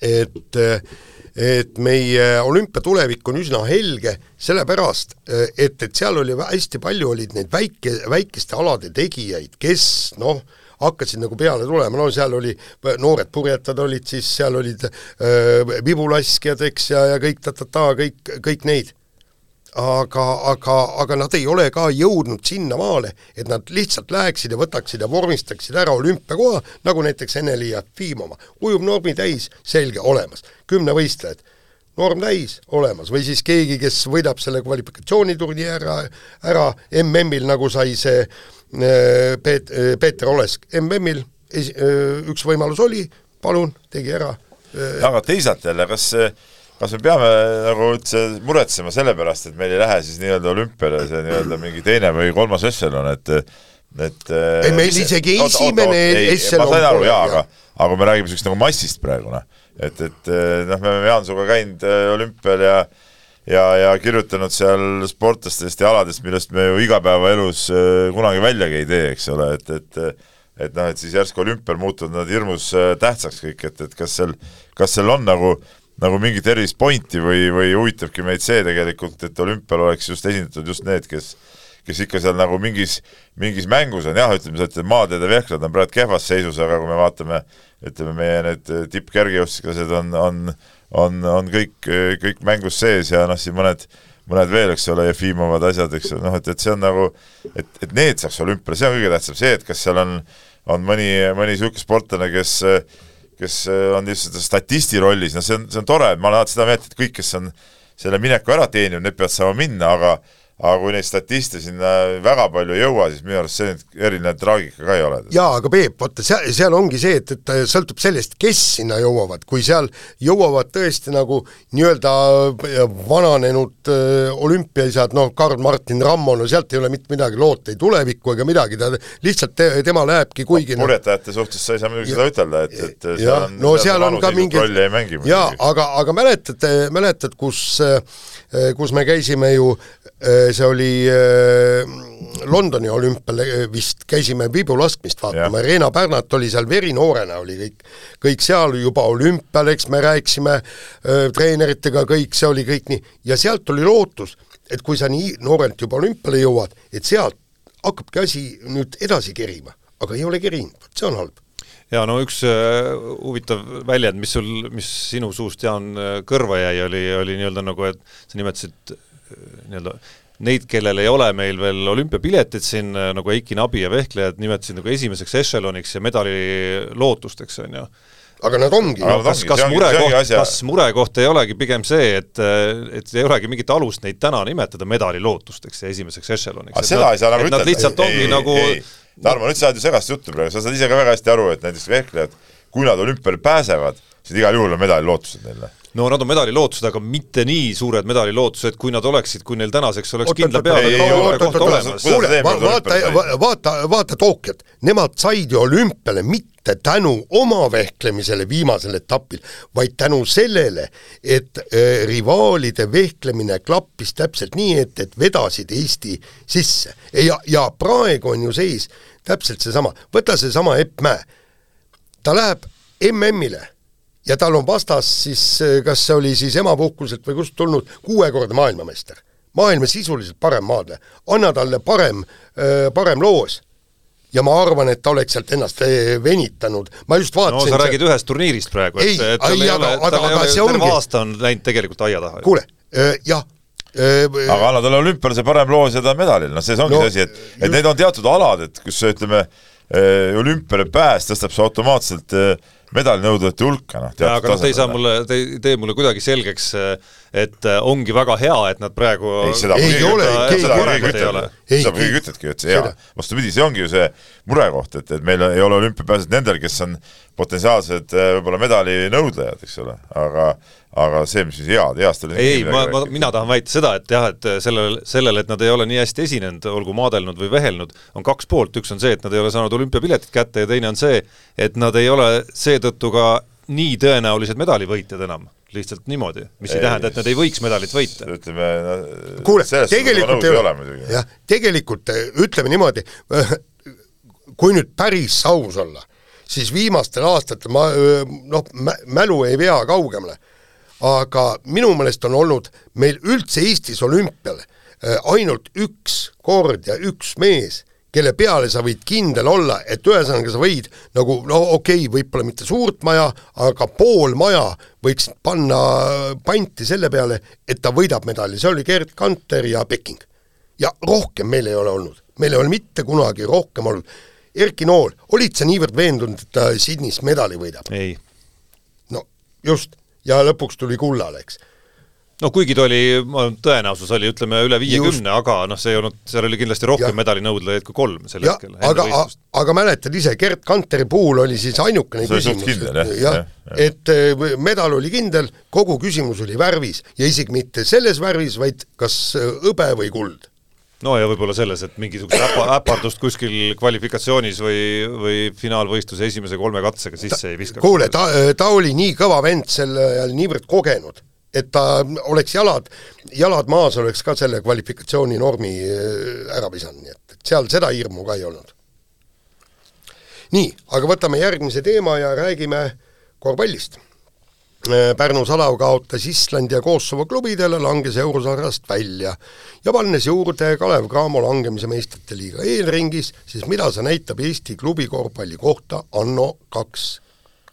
et et meie olümpia tulevik on üsna helge, sellepärast et, et seal oli hästi palju, olid neid väike, väikeste alade tegijaid, kes noh, hakkasid nagu peale tulema, no seal oli, noored purjetad olid siis, seal olid äh, vibulaskjad, eks, ja, ja kõik ta-ta-ta, kõik, kõik neid aga, aga, aga nad ei ole ka jõudnud sinnamaale, et nad lihtsalt läheksid ja võtaksid ja vormistaksid ära olümpiakoha, nagu näiteks Ene-Li Jefimova. ujuvnormi täis, selge, olemas. kümnevõistlejad, norm täis, olemas. või siis keegi, kes võidab selle kvalifikatsiooniturni ära, ära MM-il, nagu sai see äh, Peet-, äh, Peeter Olesk, MM-il äh, üks võimalus oli, palun, tegi ära. aga teisalt jälle, kas see kas me peame nagu üldse muretsema selle pärast, et meil ei lähe siis nii-öelda olümpiale see nii-öelda mingi teine või kolmas ešelon, et et ei, meil isegi esimene ešelon pole. ma sain aru jaa, aga aga kui me räägime niisugust nagu massist praegu noh, et, et noh, me oleme Jaansuga käinud äh, olümpial ja ja, ja kirjutanud seal sportlastest ja aladest, millest me ju igapäevaelus äh, kunagi väljagi ei tee, eks ole, et, et et noh, et siis järsku olümpial muutuvad nad hirmus äh, tähtsaks kõik, et, et kas seal, kas seal on nagu äh, nagu mingit erilist pointi või, või huvitabki meid see tegelikult, et olümpial oleks just esindatud just need, kes kes ikka seal nagu mingis, mingis mängus on. Jah, ütleme, et maateede vehklad on praegu kehvas seisus, aga kui me vaatame, ütleme, meie need tippkergejõustiklased on, on, on, on kõik, kõik mängus sees ja noh, siin mõned mõned veel, eks ole, Jefimovad asjad, eks noh et, et see on nagu, et, et need saaks olümpiale, see on kõige tähtsam, see, et kas seal on, on mõni, mõni niisugune sportlane, kes kes äh, on lihtsalt statisti rollis, no see on, see on tore, ma olen alati seda meelt, et kõik, kes on selle mineku ära teeninud, need peavad saama minna, aga aga kui neid statiste sinna väga palju ei jõua, siis minu arust see nüüd eriline traagika ka ei ole. jaa, aga Peep, vaata seal, seal ongi see, et, et sõltub sellest, kes sinna jõuavad, kui seal jõuavad tõesti nagu nii-öelda vananenud äh, olümpiaisad, noh, Karl-Martin Rammo, no sealt ei ole mitte midagi loota, ei tulevikku ega midagi, ta lihtsalt te,, tema lähebki kuigi no, purjetajate suhtes sa ei saa muidugi seda ütelda, et, et jah, no seal on ka mingi jaa, aga, aga mäletad, mäletad, kus kus me käisime ju Äh, see oli äh, Londoni olümpial äh, vist, käisime vibulaskmist vaatama, Reena Pärnat oli seal verinoorena, oli kõik, kõik seal juba olümpial, eks me rääkisime treeneritega, kõik see oli kõik nii, ja sealt oli lootus, et kui sa nii noorelt juba olümpiale jõuad, et sealt hakkabki asi nüüd edasi kerima, aga ei ole kerinud, vot see on halb. Ja no üks äh, huvitav väljend, mis sul, mis sinu suust, Jaan, kõrva jäi, oli, oli nii-öelda nagu, et sa nimetasid nii-öelda neid, kellel ei ole meil veel olümpiapiletit siin, nagu Eiki Nabi ja vehklejad nimetasid nagu esimeseks ešeloniks ja medali lootusteks, on ju aga nad ongi. No, kas, kas murekoht, kas murekoht ei olegi pigem see, et, et ei olegi mingit alust neid täna nimetada medali lootusteks ja esimeseks ešeloniks? seda ei saa nagu ütelda. Nad lihtsalt ongi ei, nagu ei, Tarmo, nüüd sa ajad ju segast juttu praegu, sa saad ise ka väga hästi aru, et näiteks vehklejad, kui nad olümpiale pääsevad, siis igal juhul on medali lootused neile no nad on medali lootused, aga mitte nii suured medali lootused, kui nad oleksid, kui neil tänaseks oleks kindla peale kuule, vaata, vaata, vaata Tokyot, nemad said ju olümpiale mitte tänu oma vehklemisele viimasel etapil, vaid tänu sellele, et äh, rivaalide vehklemine klappis täpselt nii, et, et vedasid Eesti sisse. ja, ja praegu on ju seis täpselt seesama, võta seesama Epp Mäe, ta läheb MM-ile ja tal on vastas siis, kas see oli siis emapuhkuselt või kust tulnud, kuuekordne maailmameister. maailma sisuliselt parem maadleja, anna talle parem, parem loos. Ja ma arvan, et ta oleks sealt ennast venitanud, ma just vaatasin no sa räägid ühest turniirist praegu, et, et tal ei ole, tal ei ole, terve aasta on läinud tegelikult aia taha. kuule, jah, aga anna talle olümpiale see parem loos ja ta on medalil, noh, see ongi no, see asi, et, et need on teatud alad, et kus ütleme, olümpiale pääs tõstab see automaatselt äh, medalinõudlejate hulka, noh. aga noh, te ei saa mulle, te ei tee mulle kuidagi selgeks, et äh, ongi väga hea, et nad praegu ei, seda ei ole, seda keegi ütleb, seda keegi ütlebki, et see hea. vastupidi, see ongi ju see murekoht, et, et meil ei ole olümpiapääsed nendel, kes on potentsiaalsed äh, võib-olla medalinõudlejad, eks ole, aga aga see, mis siis head, heast oli ei, ma, ma, mina tahan väita seda, et jah, et sellel, sellel, et nad ei ole nii hästi esinenud, olgu maadelnud või vehelnud, on kaks poolt, üks on see, et nad ei ole saanud olümpiapiletit kätte ja teine on see, et nad ei ole seetõttu ka nii tõenäolised medalivõitjad enam lihtsalt niimoodi, mis ei, ei tähenda, et nad ei võiks medalit võita. ütleme no, kuule, tegelikult ei ole, jah, tegelikult ütleme niimoodi, kui nüüd päris aus olla, siis viimastel aastatel ma noh, mälu ei vea kaugemale. Aga minu meelest on olnud meil üldse Eestis olümpial äh, ainult üks kord ja üks mees, kelle peale sa võid kindel olla, et ühesõnaga sa võid nagu no okei okay,, võib-olla mitte suurt maja, aga pool maja võiks panna panti selle peale, et ta võidab medali, see oli Gerd Kanter ja Peking. ja rohkem meil ei ole olnud, meil ei ole mitte kunagi rohkem olnud. Erki Nool, olid sa niivõrd veendunud, et ta Sydneys medali võidab? ei. no just, ja lõpuks tuli kullale, eks no kuigi ta oli, tõenäosus oli ütleme üle viiekümne, aga noh, see ei olnud, seal oli kindlasti rohkem medalinõudlejaid kui kolm sel ja, hetkel. aga, aga mäletad ise, Gerd Kanteri puhul oli siis ainukene küsimus, jah, et eh, medal oli kindel, kogu küsimus oli värvis. Ja isegi mitte selles värvis, vaid kas eh, hõbe või kuld. No ja võib-olla selles, et mingisugust äpa, äpardust kuskil kvalifikatsioonis või, või finaalvõistluse esimese kolme katsega sisse ta, ei viska. kuule, ta, ta oli nii kõva vend sel ajal, niivõrd kogenud, et ta oleks jalad, jalad maas, oleks ka selle kvalifikatsiooni normi äh, ära visanud, nii et, et seal seda hirmu ka ei olnud. nii, aga võtame järgmise teema ja räägime korvpallist. Äh, Pärnu Salav kaotas Islandi ja Kosovo klubidele, langes eurosarjast välja ja pannes juurde Kalev Cramo langemise meistrite liiga eelringis, siis mida see näitab Eesti klubi korvpalli kohta anno kaks,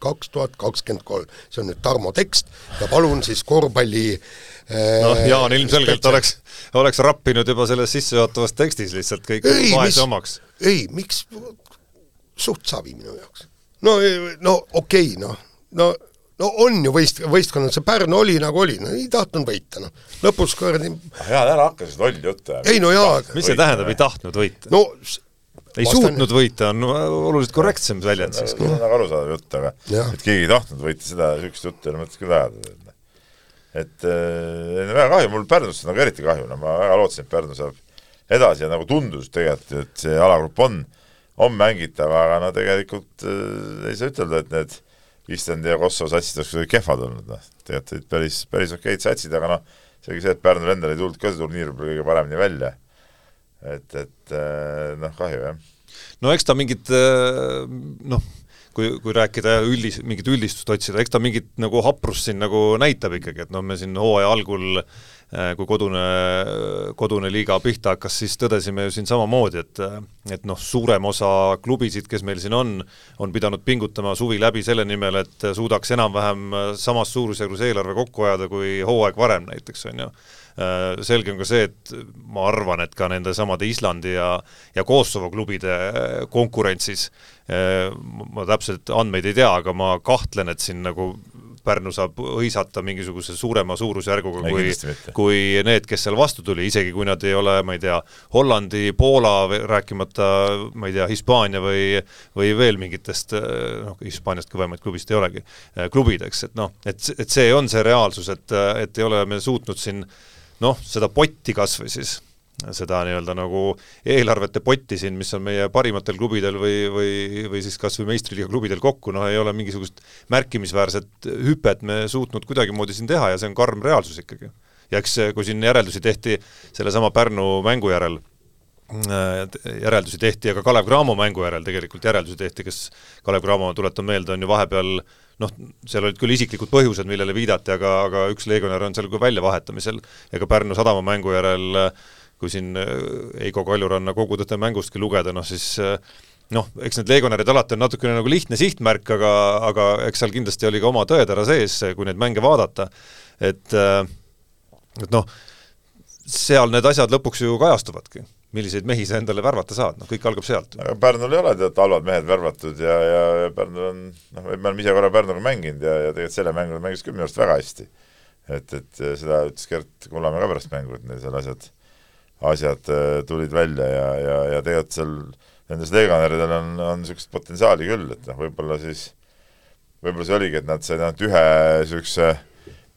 kaks tuhat kakskümmend kolm. see on nüüd Tarmo tekst ja palun siis korvpalli äh, noh, Jaan ilmselgelt spetsial. oleks, oleks rappinud juba selles sissejuhatavas tekstis lihtsalt kõik vaese omaks. ei, miks, suht savi minu jaoks. no, no okei okay,, noh, no no on ju võist-, võistkonnad, see Pärnu oli nagu oli, no ei tahtnud võita, noh. lõpus kuradi jaa, ära hakka seda lolli juttu ajama. ei no jaa mis see tähendab, ei tahtnud võita? no ei vastan... suutnud võita, on oluliselt korrektsem väljend siiski. see on väga arusaadav jutt, aga ja. et keegi ei tahtnud võita, seda, niisugust juttu ei ole mõtet küll ajada. et äh, väga kahju, mul Pärnust nagu eriti kahju, no ma väga lootsin, et Pärnu saab edasi ja nagu tundus tegelikult, et see alagrupp on, on mängitav, aga no tegelikult äh, ei saa ütelda, et need Islandi ja Kosovo satsid oleks kuidagi kehvad olnud, noh, tegelikult olid päris, päris okeid satsid, aga noh, seegi see, et Pärnul endal ei tulnud ka see turniir võib-olla kõige paremini välja. Et, et eh, noh, kahju jah. no eks ta mingid eh, noh, kui, kui rääkida üldis, mingit üldistust otsida, eks ta mingit nagu haprust siin nagu näitab ikkagi, et noh, me siin hooaja algul äh, kui kodune, kodune liiga pihta hakkas, siis tõdesime ju siin samamoodi, et et noh, suurem osa klubisid, kes meil siin on, on pidanud pingutama suvi läbi selle nimel, et suudaks enam-vähem samas suurusjärgus eelarve kokku ajada kui hooaeg varem näiteks, on ju. Äh, selge on ka see, et ma arvan, et ka nende samade Islandi ja ja Kosovo klubide äh, konkurentsis äh, ma täpselt andmeid ei tea, aga ma kahtlen, et siin nagu Pärnu saab hõisata mingisuguse suurema suurusjärguga kui, kui need, kes seal vastu tuli, isegi kui nad ei ole, ma ei tea, Hollandi, Poola, rääkimata ma ei tea, Hispaania või või veel mingitest noh, Hispaaniast kõvemaid klubist ei olegi, klubid, eks, et noh, et, et see on see reaalsus, et, et ei ole me suutnud siin noh, seda potti kas või siis, seda nii-öelda nagu eelarvete potti siin, mis on meie parimatel klubidel või, või, või siis kas või meistriliiga klubidel kokku, noh ei ole mingisugust märkimisväärset hüpet me suutnud kuidagimoodi siin teha ja see on karm reaalsus ikkagi. ja eks kui siin järeldusi tehti sellesama Pärnu mängu järel, äh, järeldusi tehti, aga Kalev Cramo mängu järel tegelikult järeldusi tehti, kes Kalev Cramo, tuletan meelde, on ju vahepeal noh, seal olid küll isiklikud põhjused, millele viidati, aga, aga üks legionär on seal ka väljavahetamisel ja ka Pärnu sadama mängu järel kui siin Eigo Kaljuranna kogutõte mängustki lugeda, noh siis noh, eks need legionärid alati on natukene nagu lihtne sihtmärk, aga, aga eks seal kindlasti oli ka oma tõetera sees, kui neid mänge vaadata, et et noh, seal need asjad lõpuks ju kajastuvadki milliseid mehi sa endale värvata saad, noh kõik algab sealt. aga Pärnul ei ole tead halvad mehed värvatud ja, ja, ja Pärnul on, noh, me oleme ise korra Pärnuga mänginud ja, ja tegelikult selle mängu mängis küll minu arust väga hästi. et, et seda ütles Gert Kullamäe ka pärast mängu, et neil seal asjad, asjad äh, tulid välja ja, ja, ja tegelikult seal nendes legionäridel on, on niisugust potentsiaali küll, et noh, võib-olla siis, võib-olla see oligi, et nad said ainult ühe niisuguse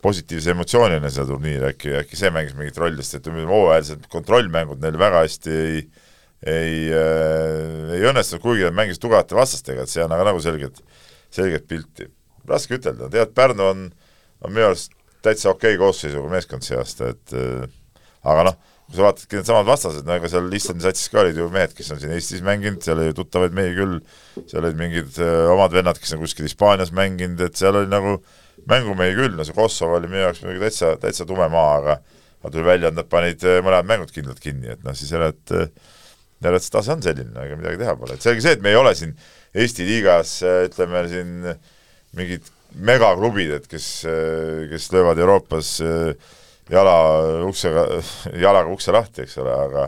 positiivse emotsioonina seda turniiri, äkki, äkki see mängis mingit rolli, sest ütleme, hooajalised kontrollmängud neil väga hästi ei ei äh,, ei õnnestunud, kuigi nad mängisid tugevate vastastega, et see on aga nagu selget, selget pilti. raske ütelda, tead, Pärnu on, on minu arust täitsa okei okay koosseisuga meeskond see aasta, et äh, aga noh, kui sa vaatadki needsamad vastased, no ega seal Islandi satsis ka olid ju mehed, kes on siin Eestis mänginud, seal oli tuttavaid mehi küll, seal olid mingid äh, omad vennad, kes on kuskil Hispaanias mänginud, et seal oli nagu äh, mängumehi küll, no see Kosovo oli minu jaoks muidugi täitsa, täitsa tume maa, aga aga tuli välja, et nad panid eh, mõlemad mängud kindlalt kinni, et noh, siis jälle, et jälle, et see tase on selline, ega midagi teha pole, et selge see, et me ei ole siin Eesti liigas eh, ütleme siin mingid megaklubid, et kes, kes löövad Euroopas jala uksega, jalaga ukse lahti, eks ole, aga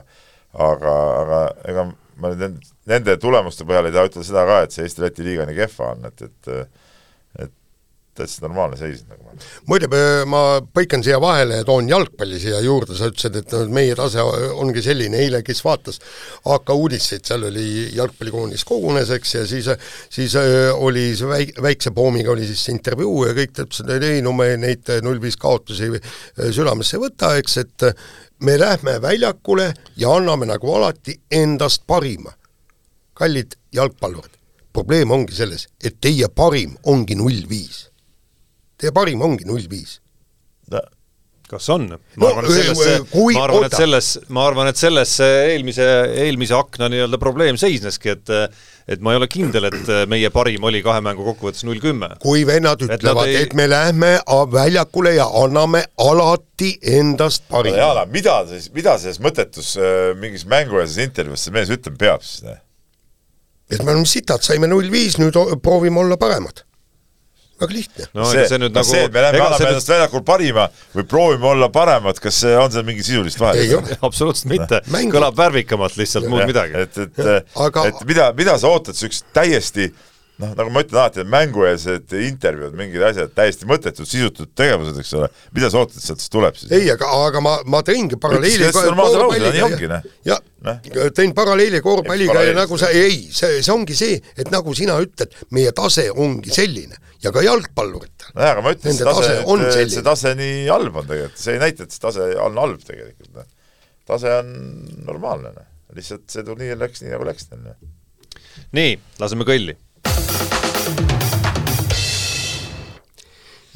aga, aga ega ma nüüd nende tulemuste põhjal ei taha ütelda seda ka, et see Eesti-Läti liiga nii kehva on, et, et täitsa normaalne seis nagu. muide, ma põikan siia vahele ja toon jalgpalli siia juurde, sa ütlesid, et meie tase ongi selline, eile kes vaatas AK uudiseid, seal oli jalgpallikoondis kogunes, eks, ja siis siis äh, oli see väik-, väikse poomiga oli siis intervjuu ja kõik ütlesid, et ei no me neid null viis kaotusi äh, südamesse ei võta, eks, et me lähme väljakule ja anname nagu alati endast parima. kallid jalgpallurid, probleem ongi selles, et teie parim ongi null viis Teie parim ongi null viis kas on? ma arvan, et sellesse ma arvan, et selles, ma arvan, et selles eelmise, eelmise akna nii-öelda probleem seisneski, et et ma ei ole kindel, et meie parim oli kahe mängu kokkuvõttes null kümme. kui vennad ütlevad, et, ei... et me lähme väljakule ja anname alati endast parima. Jaan, mida siis, mida selles mõttetus äh, mingis mängueelses intervjuus see mees ütlema peab siis? et me oleme sitad, saime null viis, nüüd proovime olla paremad väga lihtne. no see, see nüüd nagu see, et me lähme anname endast nüüd... väljakul parima või proovime olla paremad, kas see on seal mingi sisulist vahet? absoluutselt mitte, kõlab värvikamalt lihtsalt, muud midagi. et, et, Aga... et mida, mida sa ootad niisugust täiesti noh, nagu ma ütlen alati, mängueelsed intervjuud, mingid asjad, täiesti mõttetud, sisutud tegevused, eks ole, mida sa ootad, sealt siis tuleb siis? ei, aga, aga ma, ma tõingi paralleeli korvpalliga ja, ja tõin paralleeli korvpalliga ja nagu sa, ei, see, see ongi see, et nagu sina ütled, meie tase ongi selline ja ka jalgpalluritel. nojah, aga ma ütlen, see tase, tase see tase nii halb on tegelikult, see ei näita, et see tase on halb tegelikult, noh. tase on normaalne, noh. lihtsalt see turniir läks nii, nagu läks, nii, laseme kõlli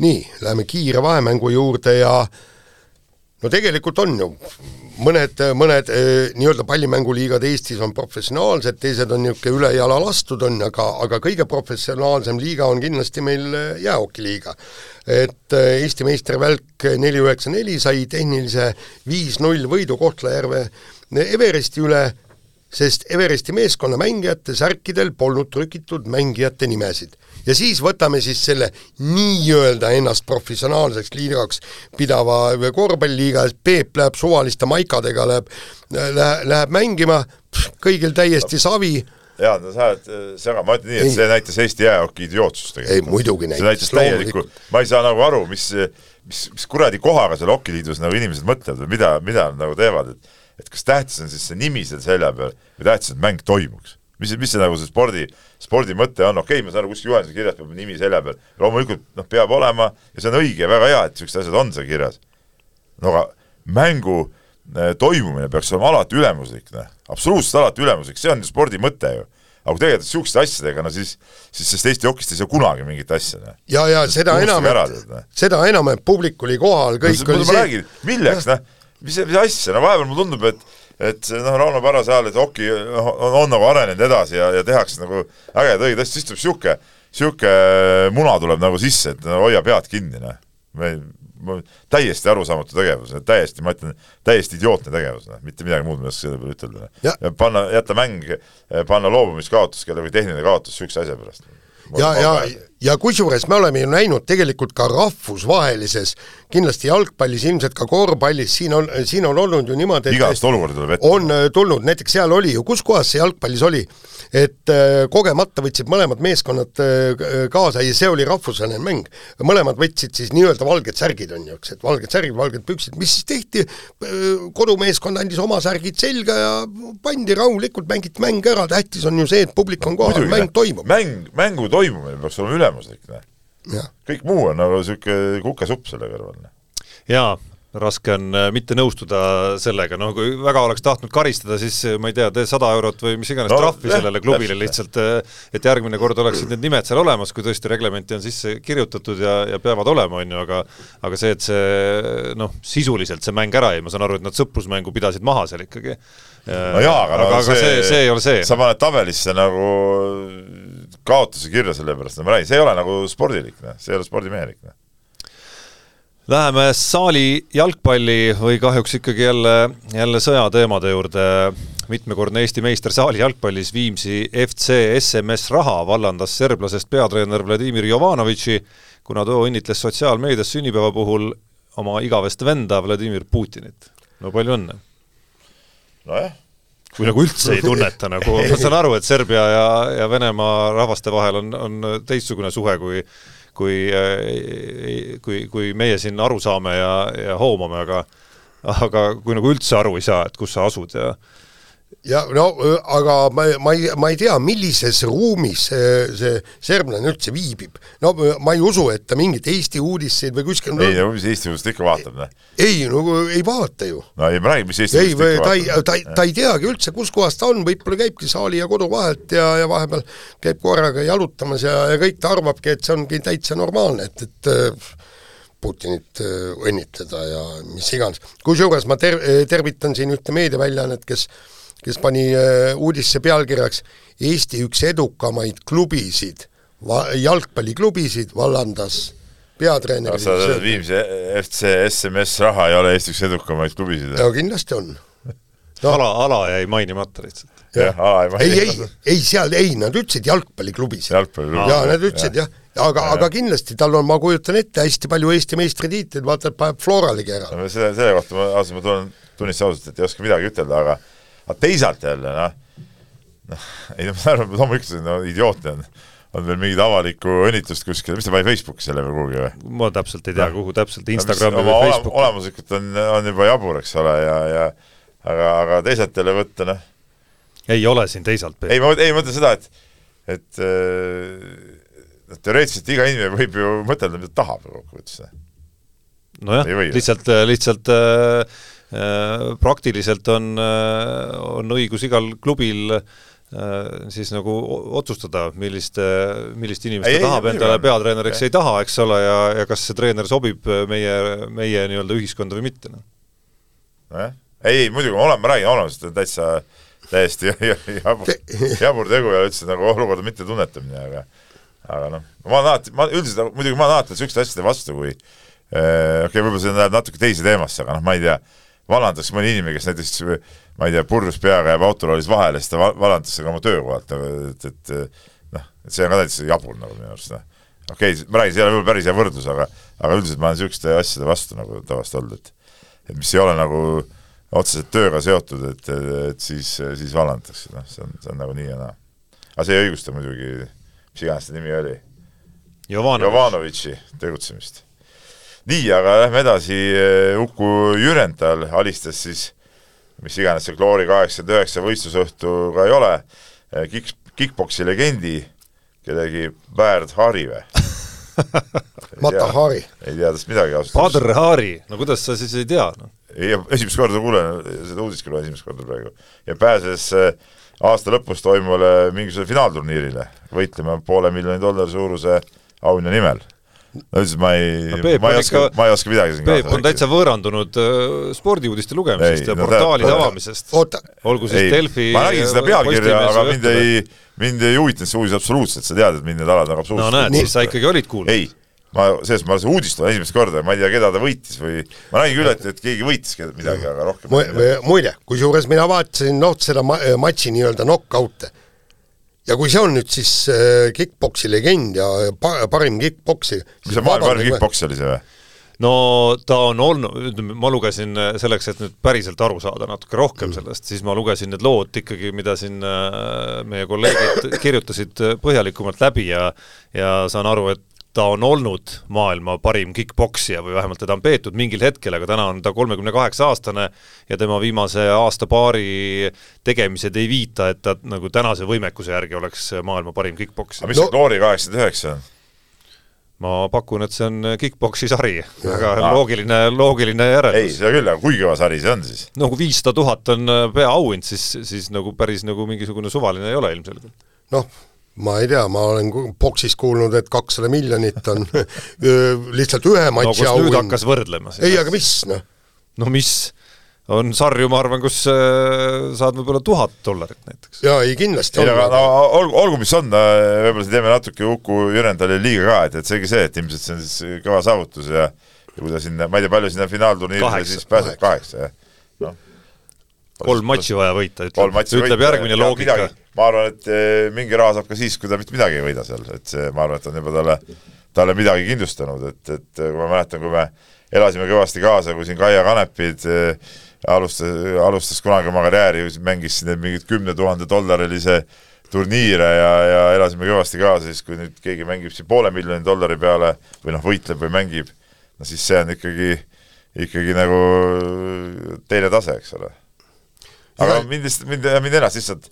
nii, läheme kiire vahemängu juurde ja no tegelikult on ju mõned, mõned eh, nii-öelda pallimänguliigad Eestis on professionaalsed, teised on niisugune üle jala lastud, on, aga, aga kõige professionaalsem liiga on kindlasti meil eh, jäähokiliiga. et eh, Eesti meistrivälk neli üheksa neli sai tehnilise viis-null võidu Kohtla-Järve Everesti üle, sest Everesti meeskonna mängijate särkidel polnud trükitud mängijate nimesid ja siis võtame siis selle nii-öelda ennast professionaalseks liigaks pidava korvpalliliiga, Peep läheb suvaliste maikadega, läheb, läheb, läheb mängima, kõigil täiesti savi jaa, no sa oled äh, sega, ma ütlen nii, et ei. see näitas Eesti jäähoki idiootsust tegelikult. ei, muidugi näitas. see näitas täielikku, ma ei saa nagu aru, mis, mis, mis kuradi kohaga seal hokiliidus nagu inimesed mõtlevad või mida, mida nad nagu teevad, et et kas tähtis on siis see nimi seal selja peal või tähtis, et mäng toimuks mis, mis see nagu see spordi, spordi mõte on, okei okay,, ma saan aru, kuskil juhenduse kirjas peab nimi selja peal, loomulikult noh, peab olema ja see on õige ja väga hea, et niisugused asjad on seal kirjas. no aga mängu äh, toimumine peaks olema alati ülemuslik, noh, absoluutselt alati ülemuslik, see on ju spordi mõte ju aga kui tegeleda niisuguste asjadega, no siis, siis sellest Eesti jokist ei saa kunagi mingit asja. Noh. ja, ja seda enam, et, noh. seda enam, et publik oli kohal, kõik no, oli see. milleks, noh, mis, mis asja, no vahepeal mulle tundub, et et noh, Rauno Parase ajal, et hoki on, on nagu arenenud edasi ja, ja tehakse nagu ägedaid õigeid asju, siis tuleb niisugune, niisugune muna tuleb nagu sisse, et no hoia pead kinni, noh. me, täiesti arusaamatu tegevus, täiesti, ma ütlen, täiesti idiootne tegevus, noh, mitte midagi muud ma ei oska selle peale ütelda. ja panna, jätta mäng, panna loobumiskaotus kelle või tehniline kaotus niisuguse asja pärast. ja, ja, ja kusjuures me oleme ju näinud tegelikult ka rahvusvahelises, kindlasti jalgpallis, ilmselt ka korvpallis, siin on, siin on olnud ju niimoodi, et igast olukorda tuleb ette. on äh, tulnud, näiteks seal oli ju, kus kohas see jalgpallis oli, et äh, kogemata võtsid mõlemad meeskonnad äh, kaasa ja see oli rahvusvaheline mäng. mõlemad võtsid siis nii-öelda valged särgid, on ju, eks, et valged särgid, valged püksid, mis siis tehti, kodumeeskond andis oma särgid selga ja pandi rahulikult, mängiti mäng ära, tähtis on ju see, et publik on kohal, mäng toimub. mäng, mängu toimumine peaks olema üle ülemuslik, noh. kõik muu on nagu niisugune kukesupp selle kõrval. Noh. jaa, raske on äh, mitte nõustuda sellega, no kui väga oleks tahtnud karistada, siis äh, ma ei tea, tee sada eurot või mis iganes no, trahvi sellele klubile lihtsalt, äh, et järgmine kord oleksid need nimed seal olemas, kui tõesti reglementi on sisse kirjutatud ja, ja peavad olema, on ju, aga aga see, et see noh, sisuliselt see mäng ära jäi, ma saan aru, et nad sõprusmängu pidasid maha seal ikkagi. no jaa, aga, aga, aga see, see, see ei ole see. sa paned tabelisse nagu kaotuse kirja selle pärast, no ma räägin, see ei ole nagu spordilik, noh, see ei ole spordimehelik, noh. Läheme saali jalgpalli või kahjuks ikkagi jälle, jälle sõjateemade juurde. mitmekordne Eesti meister saali jalgpallis Viimsi FC SMS Raha vallandas serblasest peatreener Vladimir Jovanovitši, kuna too õnnitles sotsiaalmeedias sünnipäeva puhul oma igavest venda Vladimir Putinit. no palju õnne! nojah kui nagu üldse ei tunneta nagu, ma saan aru, et Serbia ja, ja Venemaa rahvaste vahel on, on teistsugune suhe kui kui, kui, kui meie siin aru saame ja, ja hoomame, aga aga kui nagu üldse aru ei saa, et kus sa asud ja ja no aga ma, ma ei, ma ei tea, millises ruumis see, see serblane üldse viibib. no ma ei usu, et ta mingeid Eesti uudiseid või kuskil ei no mis Eesti uudist ikka vaatab, noh. ei, no ei vaata ju. no ei, ma räägin, mis Eesti ei, uudist ikka ta vaatab. ta ei, ta ei teagi üldse, kus kohas ta on, võib-olla käibki saali ja kodu vahelt ja, ja vahepeal käib korraga jalutamas ja, ja kõik ta arvabki, et see ongi täitsa normaalne, et, et Putinit õnnitleda ja mis iganes. kusjuures ma ter-, tervitan siin ühte meediaväljaannet, kes kes pani äh, uudisse pealkirjaks Eesti üks edukamaid klubisid, jalgpalliklubisid vallandas peatreener sa ütled Viimsi FC SMS Raha ei ole Eesti üks edukamaid klubisid? no kindlasti on no.. ala, ala jäi mainimata lihtsalt. jah, ala jäi mainimata. ei, ei, ei seal, ei, nad ütlesid jalgpalliklubisid. jalgpalliklubisid. jaa, nad ütlesid jah, jah., aga, aga kindlasti tal on, ma kujutan ette, hästi palju Eesti meistritiitleid, vaata, et paneb Floralegi ära selle, selle kohta ma, ausalt, ma tunnen, tunnistan ausalt, et ei oska midagi ütelda, aga aga teisalt jälle noh, noh, ei ma saan aru, loomulikult no, idiootne on, on veel mingit avalikku õnnitlust kuskil, mis ta pani Facebooki selle või kuhugi või? ma täpselt ei tea, kuhu täpselt, Instagrami või Facebooki. olemuslikult on, on juba jabur, eks ole, ja, ja aga, aga teisalt jälle võtta, noh. ei ole siin teisalt. ei, ma, ei ma mõtlen seda, et, et noh, teoreetiliselt iga inimene võib ju mõtelda, mida tahab kokkuvõttes. nojah, lihtsalt, lihtsalt äh, Äh, praktiliselt on, äh, on õigus igal klubil äh, siis nagu otsustada, milliste, millist inimest ta tahab ei, endale peatreeneriks, ei. taha, eks ole, ja, ja kas see treener sobib meie, meie nii-öelda ühiskonda või mitte, noh. nojah, ei, muidugi, ma olen, ma räägin olemusest, et täitsa täiesti jabur, jabur tegu ja üldse nagu olukorda mitte tunnetamine, aga aga noh, ma olen alati, ma üldiselt muidugi ma olen alati niisuguste asjade vastu, kui okei okay,, võib-olla see läheb natuke teise teemasse, aga noh, ma ei tea, vallandaks mõni inimene, kes näiteks ma ei tea, purjus peaga jääb autoroolis vahele, siis ta vallandatakse ka oma töökohalt, et, et noh, et see on ka täitsa jabur nagu minu arust, noh. okei okay,, ma räägin, see ei ole võib-olla päris hea võrdlus, aga aga üldiselt ma olen niisuguste asjade vastu nagu tavaliselt olnud, et et mis ei ole nagu otseselt tööga seotud, et, et siis, siis vallandatakse, noh, see on, see on nagu nii ja naa. aga see ei õigusta muidugi, mis iganes ta nimi oli, Jovanovitši tegutsemist. Nii, aga lähme edasi, Uku Jürental alistas siis mis iganes see Glory kaheksakümmend üheksa võistlusõhtu ka ei ole, kick, kick-poksi legendi, kellegi Bärd Hari või Mata Hari. ei tea tast midagi ausalt öeldes. Padr Hari, no kuidas sa siis ei tea no?? ei, esimest korda kuulen, seda uudist küll esimest korda praegu. ja pääses äh, aasta lõpus toimuvale mingisugusele finaalturniirile võitlema poole miljoni dollari suuruse auhinna nimel no ütles, ma ei ma ei oska, ma ei oska midagi siin Peep on täitsa võõrandunud uh, spordiuudiste lugemisest ei, ja no, portaalide avamisest. olgu siis ei, Delfi ma nägin seda pealkirja, aga mind ei, mind ei huvitanud see uudis absoluutselt, sa tead, et mind need alad nagu absoluutselt no näed, siis sa ikkagi olid kuulnud. ei, ma, sellest ma seda uudist olen esimest korda, ma ei tea, keda ta võitis või ma nägin küll, et, et keegi võitis midagi, aga rohkem muide, kusjuures mina vaatasin noh, seda ma-, matši nii-öelda knock-out'e ja kui see on nüüd siis äh, kick-poksi legend ja pa-, parim kick-poksi mis see maailma parim kick-poks oli see või? no ta on olnud, ütleme, ma lugesin äh, selleks, et nüüd päriselt aru saada natuke rohkem mm. sellest, siis ma lugesin need lood ikkagi, mida siin äh, meie kolleegid kirjutasid põhjalikumalt läbi ja ja saan aru, et ta on olnud maailma parim kick-poksija või vähemalt teda on peetud mingil hetkel, aga täna on ta kolmekümne kaheksa aastane ja tema viimase aasta-paari tegemised ei viita, et ta nagu tänase võimekuse järgi oleks maailma parim kick-poksija. aga mis no. see Glory kaheksakümmend üheksa on? ma pakun, et see on kick-poksi sari, väga ah. loogiline, loogiline järeldus. ei, seda küll, aga kui kõva sari see on siis? no kui viissada tuhat on peaauhind, siis, siis nagu päris nagu mingisugune suvaline ei ole ilmselgelt. noh, ma ei tea, ma olen boksis kuulnud, et kakssada miljonit on lihtsalt ühe matši no, auhind. hakkas võrdlema. ei, aga mis, noh? no mis, on sarju, ma arvan, kus äh, saad võib-olla tuhat dollarit näiteks. jaa, ei kindlasti ei, aga no olgu, olgu mis on, võib-olla siin teeme natuke Uku Jürendali liiga ka, et, et seegi see, et ilmselt see on siis kõva saavutus ja ja kui ta sinna, ma ei tea, palju sinna finaalturniirile siis pääseb, kaheksa, jah? noh. kolm matši vaja võita, ütleb, ütleb järgmine loogika ma arvan, et eh, mingi raha saab ka siis, kui ta mitte midagi ei võida seal, et see, ma arvan, et on juba talle, talle midagi kindlustanud, et, et kui ma mäletan, kui me elasime kõvasti kaasa, kui siin Kaia Kanepid eh, alustas, alustas kunagi oma karjääri, mängis siin mingit kümne tuhande dollarilise turniire ja, ja elasime kõvasti kaasa, siis kui nüüd keegi mängib siin poole miljoni dollari peale või noh, võitleb või mängib, no siis see on ikkagi, ikkagi nagu teine tase, eks ole. aga mind lihtsalt, mind, mind ennast lihtsalt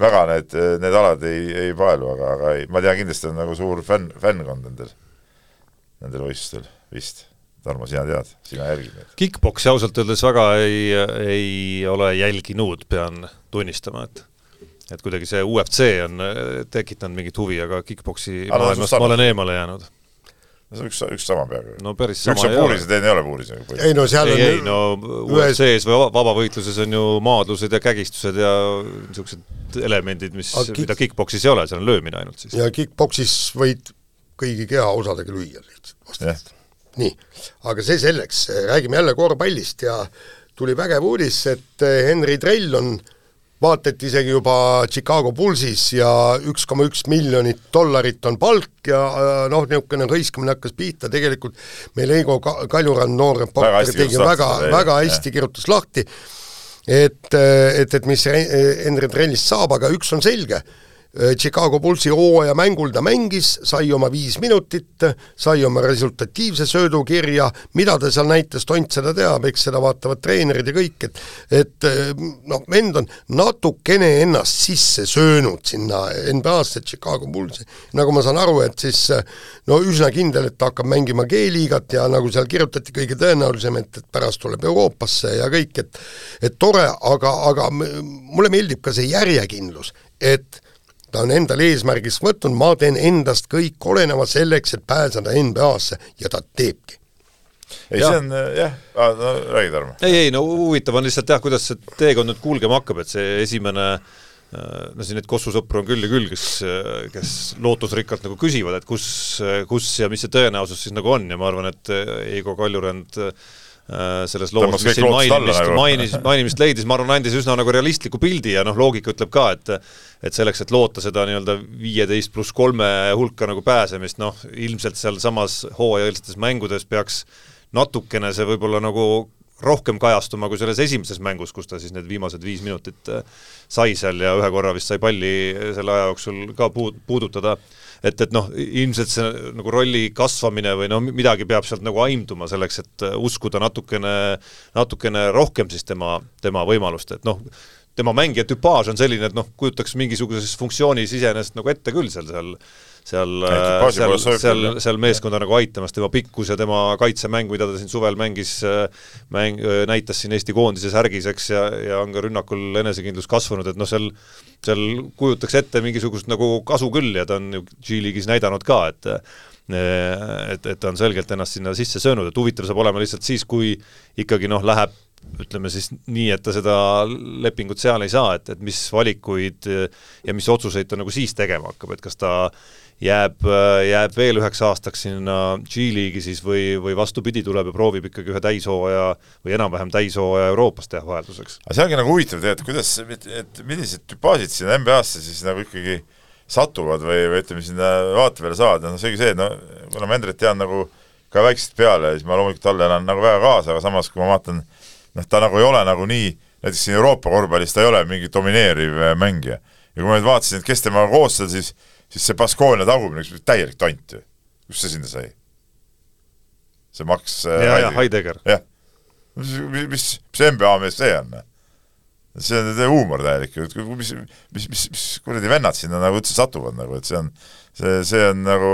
väga need, need alad ei, ei paelu, aga, aga ei, ma tean, kindlasti on nagu suur fänn, fännkond nendel, nendel võistlustel vist. Tarmo, sina tead, sina jälgid neid? Kick-poksi ausalt öeldes väga ei, ei ole jälginud, pean tunnistama, et et kuidagi see UFC on tekitanud mingit huvi, aga kick-poksi maailmast ma olen eemale jäänud see on üks, üks sama peaaegu. no päris sama üks on puuris ja teine ei ole puuris. ei no seal ei, on ei no UFC-s või vabavõitluses on ju maadlused ja kägistused ja niisugused elemendid, mis, mida kick-poksis ei ole, seal on löömine ainult siis. ja kick-poksis võid kõigi kehaosadega lüüa lihtsalt. nii, aga see selleks, räägime jälle korvpallist ja tuli vägev uudis, et Henri Trell on vaata et isegi juba Chicago Bullsis ja üks koma üks miljonit dollarit on palk ja noh, niisugune hõiskamine hakkas pihta, tegelikult meil Heigo Kaljurand, noor reporter, tegi väga, väga hästi, kirjutas lahti, et, et, et mis Henri Trellist saab, aga üks on selge Chicago Bullsi hooaja mängul ta mängis, sai oma viis minutit, sai oma resultatiivse söödu kirja, mida ta seal näitas, tont seda teab, eks seda vaatavad treenerid ja kõik, et et äh, noh, vend on natukene ennast sisse söönud sinna NBA-sse, Chicago Bullsi. nagu ma saan aru, et siis no üsna kindel, et ta hakkab mängima G-liigat ja nagu seal kirjutati, kõige tõenäolisem, et, et pärast tuleb Euroopasse ja kõik, et et tore, aga, aga mulle meeldib ka see järjekindlus, et ta on endale eesmärgiks võtnud, ma teen endast kõik oleneva selleks, et pääseda NBA-sse ja ta teebki. ei, see on jah, no räägi Tarmo. ei, ei no huvitav on lihtsalt jah, kuidas see teekond nüüd kulgema hakkab, et see esimene no siin neid Kossu sõpru on küll ja küll, kes, kes lootusrikkalt nagu küsivad, et kus, kus ja mis see tõenäosus siis nagu on ja ma arvan, et Eigo Kaljurand selles loos, mis siin mainimist, nagu. mainis, mainimist leidis, ma arvan, andis üsna nagu realistliku pildi ja noh, loogika ütleb ka, et et selleks, et loota seda nii-öelda viieteist pluss kolme hulka nagu pääsemist, noh, ilmselt sealsamas hooajaeelsetes mängudes peaks natukene see võib-olla nagu rohkem kajastuma kui selles esimeses mängus, kus ta siis need viimased viis minutit äh, sai seal ja ühe korra vist sai palli selle aja jooksul ka puud-, puudutada, et, et noh, ilmselt see nagu rolli kasvamine või no midagi peab sealt nagu aimduma selleks, et äh, uskuda natukene, natukene rohkem siis tema, tema võimalust, et noh, tema mängija tüpaaž on selline, et noh, kujutaks mingisuguses funktsioonis iseenesest nagu ette küll seal, seal seal, seal, seal, seal meeskonda nagu aitamas, tema pikkus ja tema kaitsemäng, mida ta siin suvel mängis, mäng, näitas siin Eesti koondise särgis, eks, ja, ja on ka rünnakul enesekindlus kasvanud, et noh, seal seal kujutaks ette mingisugust nagu kasu küll ja ta on ju G-liigis näidanud ka, et et, et ta on selgelt ennast sinna sisse söönud, et huvitav saab olema lihtsalt siis, kui ikkagi noh, läheb ütleme siis nii, et ta seda lepingut seal ei saa, et, et mis valikuid ja mis otsuseid ta nagu siis tegema hakkab, et kas ta jääb, jääb veel üheks aastaks sinna G-liigi siis või, või vastupidi, tuleb ja proovib ikkagi ühe täishooaja või enam-vähem täishooaja Euroopas teha vahelduseks. aga see ongi nagu huvitav tegelikult, kuidas, et, et millised tüpaažid sinna NBA-sse siis nagu ikkagi satuvad või, või ütleme, sinna vaatepeale saavad, no seegi see, et no kuna ma Endrit tean nagu ka väiksest peale, siis ma loomulikult talle elan nagu väga kaasa, aga samas kui ma vaatan, noh, ta nagu ei ole nagu nii, näiteks siin Euroopa korvpallis ta ei ole mingi domineeriv mängija. ja kui ma nüüd vaatasin, et kes temaga koos seal siis siis see Baskonia tagumine, täielik tont ju. kust see sinna sai? see Max ja, ja Heidegger. jah. mis, mis, mis NBA mees see on? see on huumor täielik ju, mis, mis, mis, mis kuradi vennad sinna nagu üldse satuvad nagu, et see on, see, see on nagu,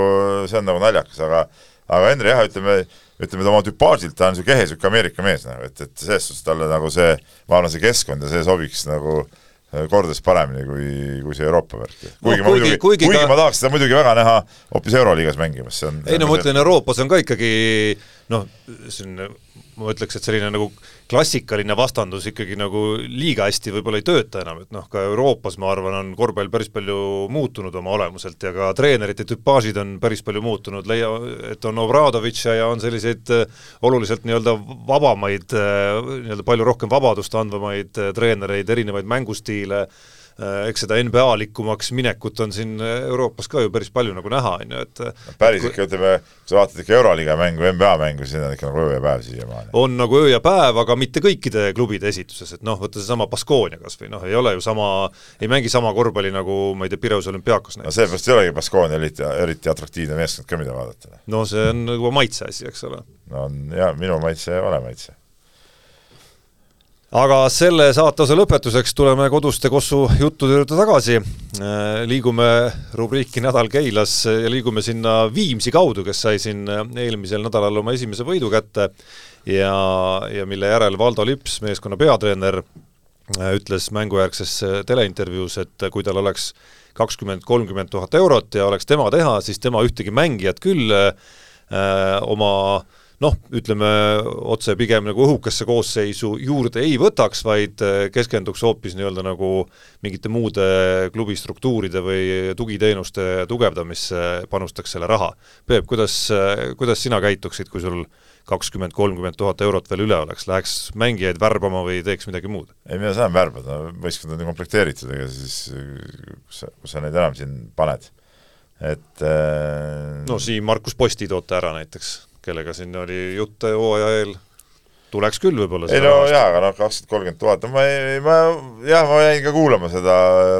see on nagu naljakas, aga aga Henri jah, ütleme, ütleme ta oma tüpaažilt, ta on niisugune ehe niisugune Ameerika mees nagu, et, et selles suhtes talle nagu see, ma arvan, see keskkond ja see sobiks nagu äh, kordades paremini kui, kui see Euroopa värk. kuigi no, ma muidugi, kuigi, kuigi ka... ma tahaks seda muidugi väga näha hoopis Euroliigas mängimas, see on ei no ma ütlen, Euroopas on ka ikkagi noh, see on ma ütleks, et selline nagu klassikaline vastandus ikkagi nagu liiga hästi võib-olla ei tööta enam, et noh, ka Euroopas ma arvan, on korvpall päris palju muutunud oma olemuselt ja ka treenerite tüpaažid on päris palju muutunud, leia, et on Obradovitše ja on selliseid äh, oluliselt nii-öelda vabamaid, äh, nii-öelda palju rohkem vabadust andvamaid äh, treenereid, erinevaid mängustiile, eks seda NBA-likumaks minekut on siin Euroopas ka ju päris palju nagu näha, on ju, et no päris kui... ikka, ütleme, kui sa vaatad ikka Euroliiga mängu, NBA mängu, siis on ikka nagu öö ja päev siiamaani. on nagu öö ja päev, aga mitte kõikide klubide esituses, et noh, võtta seesama Baskonia kas või noh, ei ole ju sama, ei mängi sama korvpalli nagu ma ei tea, Pireuse olümpiaakos näiteks. no seepärast ei olegi Baskonia eriti, eriti atraktiivne meeskond ka, mida vaadata. no see on nagu maitse asi, eks ole. no on jaa, minu maitse ei ole maitse aga selle saateosa lõpetuseks tuleme koduste Kossu juttude juurde tagasi. Äh, liigume rubriiki Nädal Keilas ja liigume sinna Viimsi kaudu, kes sai siin eelmisel nädalal oma esimese võidu kätte ja, ja mille järel Valdo Lips, meeskonna peatreener, äh, ütles mängujärgses teleintervjuus, et kui tal oleks kakskümmend, kolmkümmend tuhat eurot ja oleks tema teha, siis tema ühtegi mängijat küll äh, oma äh, noh, ütleme otse pigem nagu õhukesse koosseisu juurde ei võtaks, vaid äh, keskenduks hoopis nii-öelda nagu mingite muude klubi struktuuride või tugiteenuste tugevdamisse, panustaks selle raha. Peep, kuidas, äh, kuidas sina käituksid, kui sul kakskümmend, kolmkümmend tuhat eurot veel üle oleks, läheks mängijaid värbama või teeks midagi muud? ei, mina saan värbada, võistkond on ju komplekteeritud, ega siis kus sa, kus sa neid enam siin paned, et äh... no Siim Markus Posti toote ära näiteks kellega siin oli jutt hooaja eel, tuleks küll võib-olla ei no jaa, aga noh, kakskümmend, kolmkümmend tuhat, ma ei, ma jah, ma jäin ka kuulama seda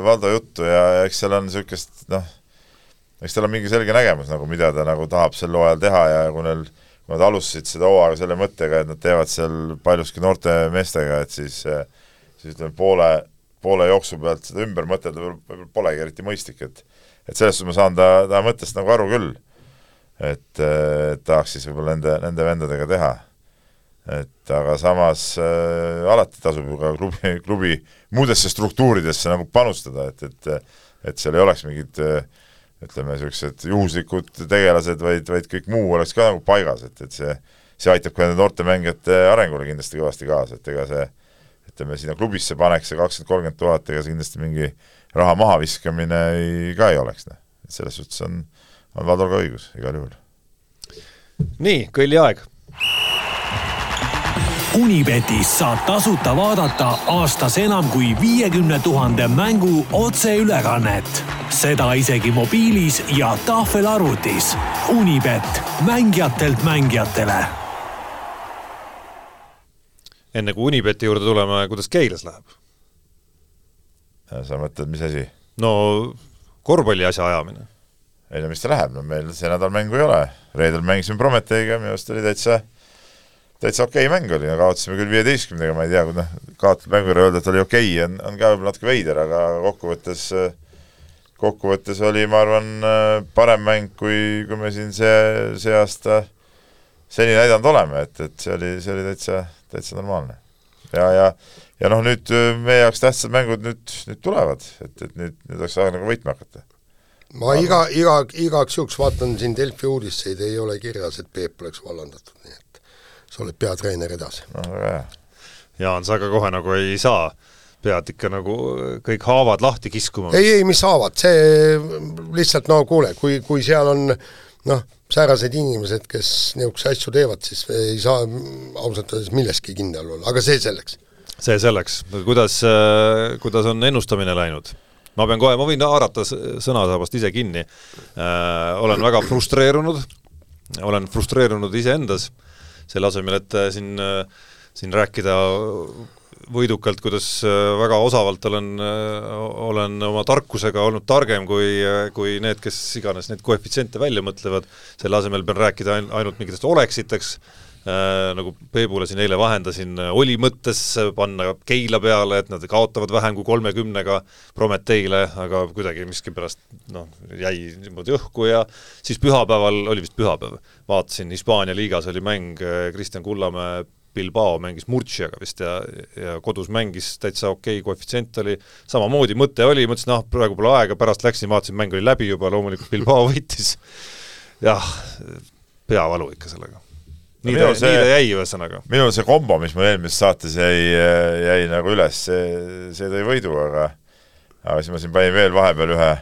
Valdo juttu ja eks seal on niisugust noh, eks tal on mingi selge nägemus nagu, mida ta nagu tahab sel hooajal teha ja kui neil, kui nad alustasid seda hooaega selle mõttega, et nad teevad seal paljuski noorte meestega, et siis siis ütleme, poole, poole jooksu pealt seda ümber mõtelda võib-olla polegi eriti mõistlik, et et selles suhtes ma saan ta, ta mõttest nagu aru küll et äh, tahaks siis võib-olla nende, nende vendadega teha. et aga samas äh, alati tasub ju ka klubi, klubi muudesse struktuuridesse nagu panustada, et, et et seal ei oleks mingid äh, ütleme, niisugused juhuslikud tegelased, vaid, vaid kõik muu oleks ka nagu paigas, et, et see see aitab ka nende noorte mängijate arengule kindlasti kõvasti kaasa, et ega see ütleme, sinna klubisse paneks see kakskümmend, kolmkümmend tuhat, ega see kindlasti mingi raha mahaviskamine ei, ka ei oleks, noh. et selles suhtes on, on Valdol ka õigus, igal juhul. nii, kõlli aeg Unibetis saab tasuta vaadata aastas enam kui viiekümne tuhande mängu otseülekannet. seda isegi mobiilis ja tahvelarvutis. Unibet, mängijatelt mängijatele. enne kui Unibeti juurde tuleme, kuidas Keilas läheb? sa mõtled, mis asi? no korvpalli asja ajamine. Ei no mis ta läheb, no meil see nädal mängu ei ole. reedel mängisime Prometeiga, minu arust oli täitsa täitsa okei okay mäng oli, kaotasime küll viieteistkümnega, ma ei tea, noh, kaotatud mängu juurde öelda, et oli okei okay,, on, on ka võib-olla natuke veider, aga kokkuvõttes, kokkuvõttes oli, ma arvan, parem mäng, kui, kui me siin see, see aasta seni näidanud oleme, et, et see oli, see oli täitsa, täitsa normaalne. ja, ja, ja noh, nüüd meie jaoks tähtsad mängud nüüd, nüüd tulevad, et, et nüüd, nüüd oleks aeg nagu võitma hakata ma iga, iga, igaks juhuks vaatan siin Delfi uudiseid, ei ole kirjas, et Peep oleks vallandatud, nii et sa oled peatreener edasi. no väga hea. Jaan, sa ka kohe nagu ei saa, pead ikka nagu kõik haavad lahti kiskuma. ei, ei, mis haavad, see lihtsalt no kuule, kui, kui seal on noh, säärased inimesed, kes niisuguseid asju teevad, siis ei saa ausalt öeldes milleski kindel olla, aga see selleks. see selleks, kuidas, kuidas on ennustamine läinud? Ma pean kohe, ma võin haarata sõnasabast ise kinni. Äh,, olen väga frustreerunud, olen frustreerunud iseendas selle asemel, et äh, siin, äh, siin rääkida võidukalt, kuidas äh, väga osavalt olen, olen oma tarkusega olnud targem kui, kui need, kes iganes neid koefitsiente välja mõtlevad, selle asemel pean rääkida ainult mingitest oleksiteks äh,, nagu Peebule siin eile vahendasin, oli mõttes panna Keila peale, et nad kaotavad vähem kui kolmekümnega Prometeile, aga kuidagi miskipärast noh, jäi niimoodi õhku ja siis pühapäeval, oli vist pühapäev, vaatasin, Hispaania liigas oli mäng, äh, Kristjan Kullamäe Bilbao mängis Murciaga vist ja, ja kodus mängis täitsa okei okay, koefitsient oli, samamoodi mõte oli, mõtlesin, ah, praegu pole aega, pärast läksin, vaatasin, mäng oli läbi juba, loomulikult Bilbao võitis. jah, peavalu ikka sellega. Nii ta, nii ta jäi ühesõnaga. minul see kombo, mis mul eelmises saates jäi, jäi nagu üles, see, see tõi võidu, aga aga siis ma siin panin veel vahepeal ühe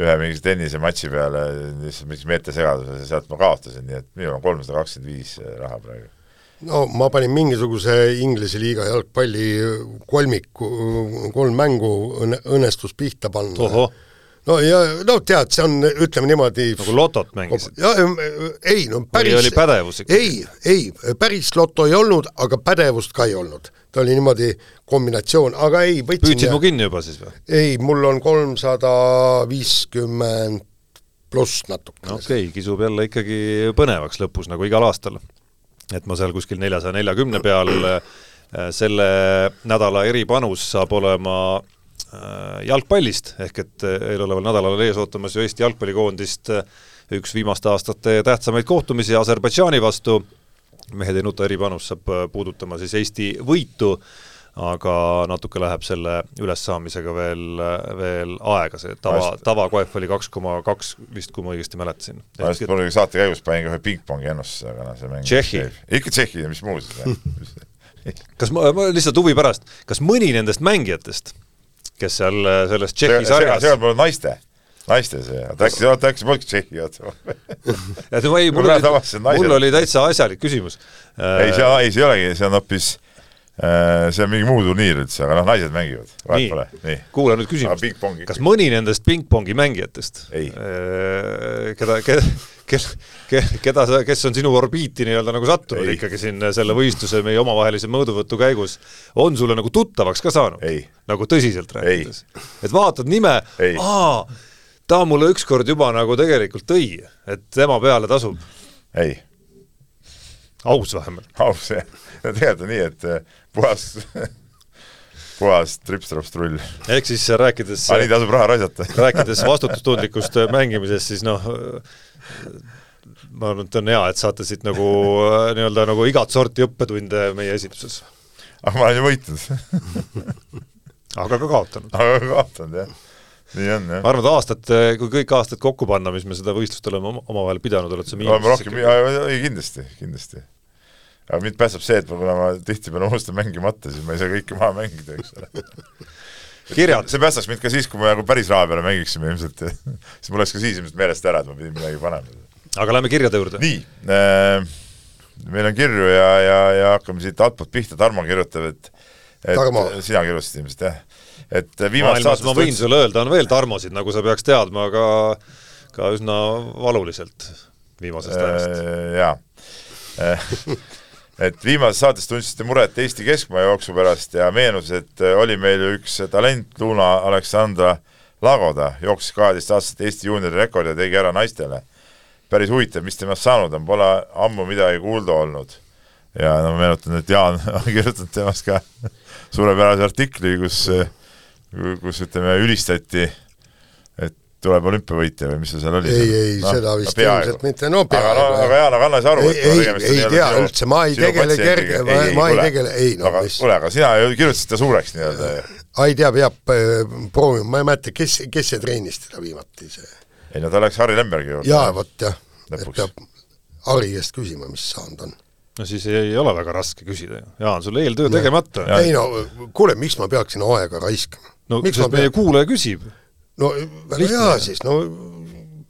ühe mingi tennisematši peale lihtsalt mingis meeltesegaduses ja sealt ma kaotasin, nii et minul on kolmsada kakskümmend viis raha praegu. no ma panin mingisuguse Inglise liiga jalgpalli kolmiku, kolm mängu õnne, õnnestus pihta panna. No ja no tead, see on, ütleme niimoodi nagu lotot mängisid? ei no päris või oli pädevus ikka? ei, ei, päris loto ei olnud, aga pädevust ka ei olnud ta oli niimoodi kombinatsioon, aga ei, võtsin püüdsid ja... mu kinni juba siis või? ei, mul on kolmsada viiskümmend pluss natukene. okei okay,, kisub jälle ikkagi põnevaks lõpus, nagu igal aastal. et ma seal kuskil neljasaja neljakümne peal, äh, selle nädala eripanus saab olema jalgpallist, ehk et äh, eeloleval nädalal ees ootamas ju Eesti jalgpallikoondist üks viimaste aastate tähtsamaid kohtumisi Aserbaidžaani vastu mehed ei nuta eripanus saab äh, puudutama siis Eesti võitu, aga natuke läheb selle ülessaamisega veel, äh, veel aega, see tava, tavakoef oli kaks koma kaks vist, kui ma õigesti mäletasin. ma just kunagi saate käigus panin ühe pingpongi ennustuse, aga noh, see mäng Tšehhi. ikka Tšehhi ja mis muu siis kas ma, ma lihtsalt huvi pärast, kas mõni nendest mängijatest, kes seal äh, selles Tšehhi sarjas seal pole naiste naiste see, äkki, oota äkki see polnudki Tšehhi oota et ma ei, mul oli, mul oli täitsa asjalik küsimus. ei, see, ei see ei olegi, see on hoopis äh, see on mingi muu turniir üldse, aga noh, naised mängivad, vahet pole, kuula nüüd küsimust, kas mõni nendest pingpongi mängijatest, äh, keda, keda, keda, keda sa, kes on sinu orbiiti nii-öelda nagu sattunud ei. ikkagi siin selle võistluse meie omavahelise mõõduvõtu käigus, on sulle nagu tuttavaks ka saanud? nagu tõsiselt rääkides? et vaatad nime, aa, ta mulle ükskord juba nagu tegelikult tõi, et tema peale tasub. ei. aus vähemalt. aus jah, no tegelikult on nii, et eh, puhas puhas trips-traps-trull. ehk siis rääkides aga nii tasub raha raisata rääkides vastutustundlikust mängimisest, siis noh, ma arvan, et on hea, et saate siit nagu nii-öelda nagu igat sorti õppetunde meie esituses. aga ma olen ju võitnud aga ka kaotanud. aga ka kaotanud, jah nii on, jah. ma arvan, et aastad, kui kõik aastad kokku panna, mis me seda võistlust oleme omavahel pidanud, oled sa miinuses oleme rohkem, ei kindlasti, kindlasti. Aga mind päästab see, et ma, kuna ma tihtipeale unustan mängimata, siis ma ei saa kõike maha mängida, eks ole kirjad. see päästaks mind ka siis, kui me nagu päris raha peale mängiksime ilmselt siis mul oleks ka siis ilmselt meelest ära, et ma pidin midagi panema. aga lähme kirjade juurde. nii äh,, meil on kirju ja, ja, ja hakkame siit altpoolt pihta, Tarmo kirjutab, et et Tarmo. sina kirjutasid ilmselt, jah? et maailmas ma võin sulle öelda, on veel Tarmosid, nagu sa peaks teadma, aga ka üsna valuliselt viimasest äh, ajast. jaa et viimases saates tundsite muret Eesti keskmaa jooksu pärast ja meenus, et oli meil ju üks talent, Luna Aleksandra Lagoda, jooksis kaheteist aastaselt Eesti juuniori rekordi ja tegi ära naistele. päris huvitav, mis temast saanud on, pole ammu midagi kuulda olnud. ja no ma meenutan, et Jaan on kirjutanud temast ka suurepärase artikli, kus, kus ütleme, ülistati tuleb olümpiavõitja või mis see seal oli? ei, ei no,, seda vist ilmselt mitte, no peaaegu. aga no, aga Jaan, aga anna siis aru, et ei, ei, ei tea üldse, ma ei tegele kerge, ma, ma ei tegele, ei no aga, mis kuule, aga sina ju kirjutasid ta suureks nii-öelda. ei tea, peab äh, proovima, ma ei mäleta, kes, kes see treenis teda viimati, see ei no ta läks Harri Lembergi juurde. jaa, vot jah, et peab Harri käest küsima, mis saanud on no siis ei, ei ole väga raske küsida ju, Jaan, sul eeltöö tegemata. ei no kuule, miks ma peaksin aega raiskama? no miks sest meie kuulaja küsib no väga hea siis, no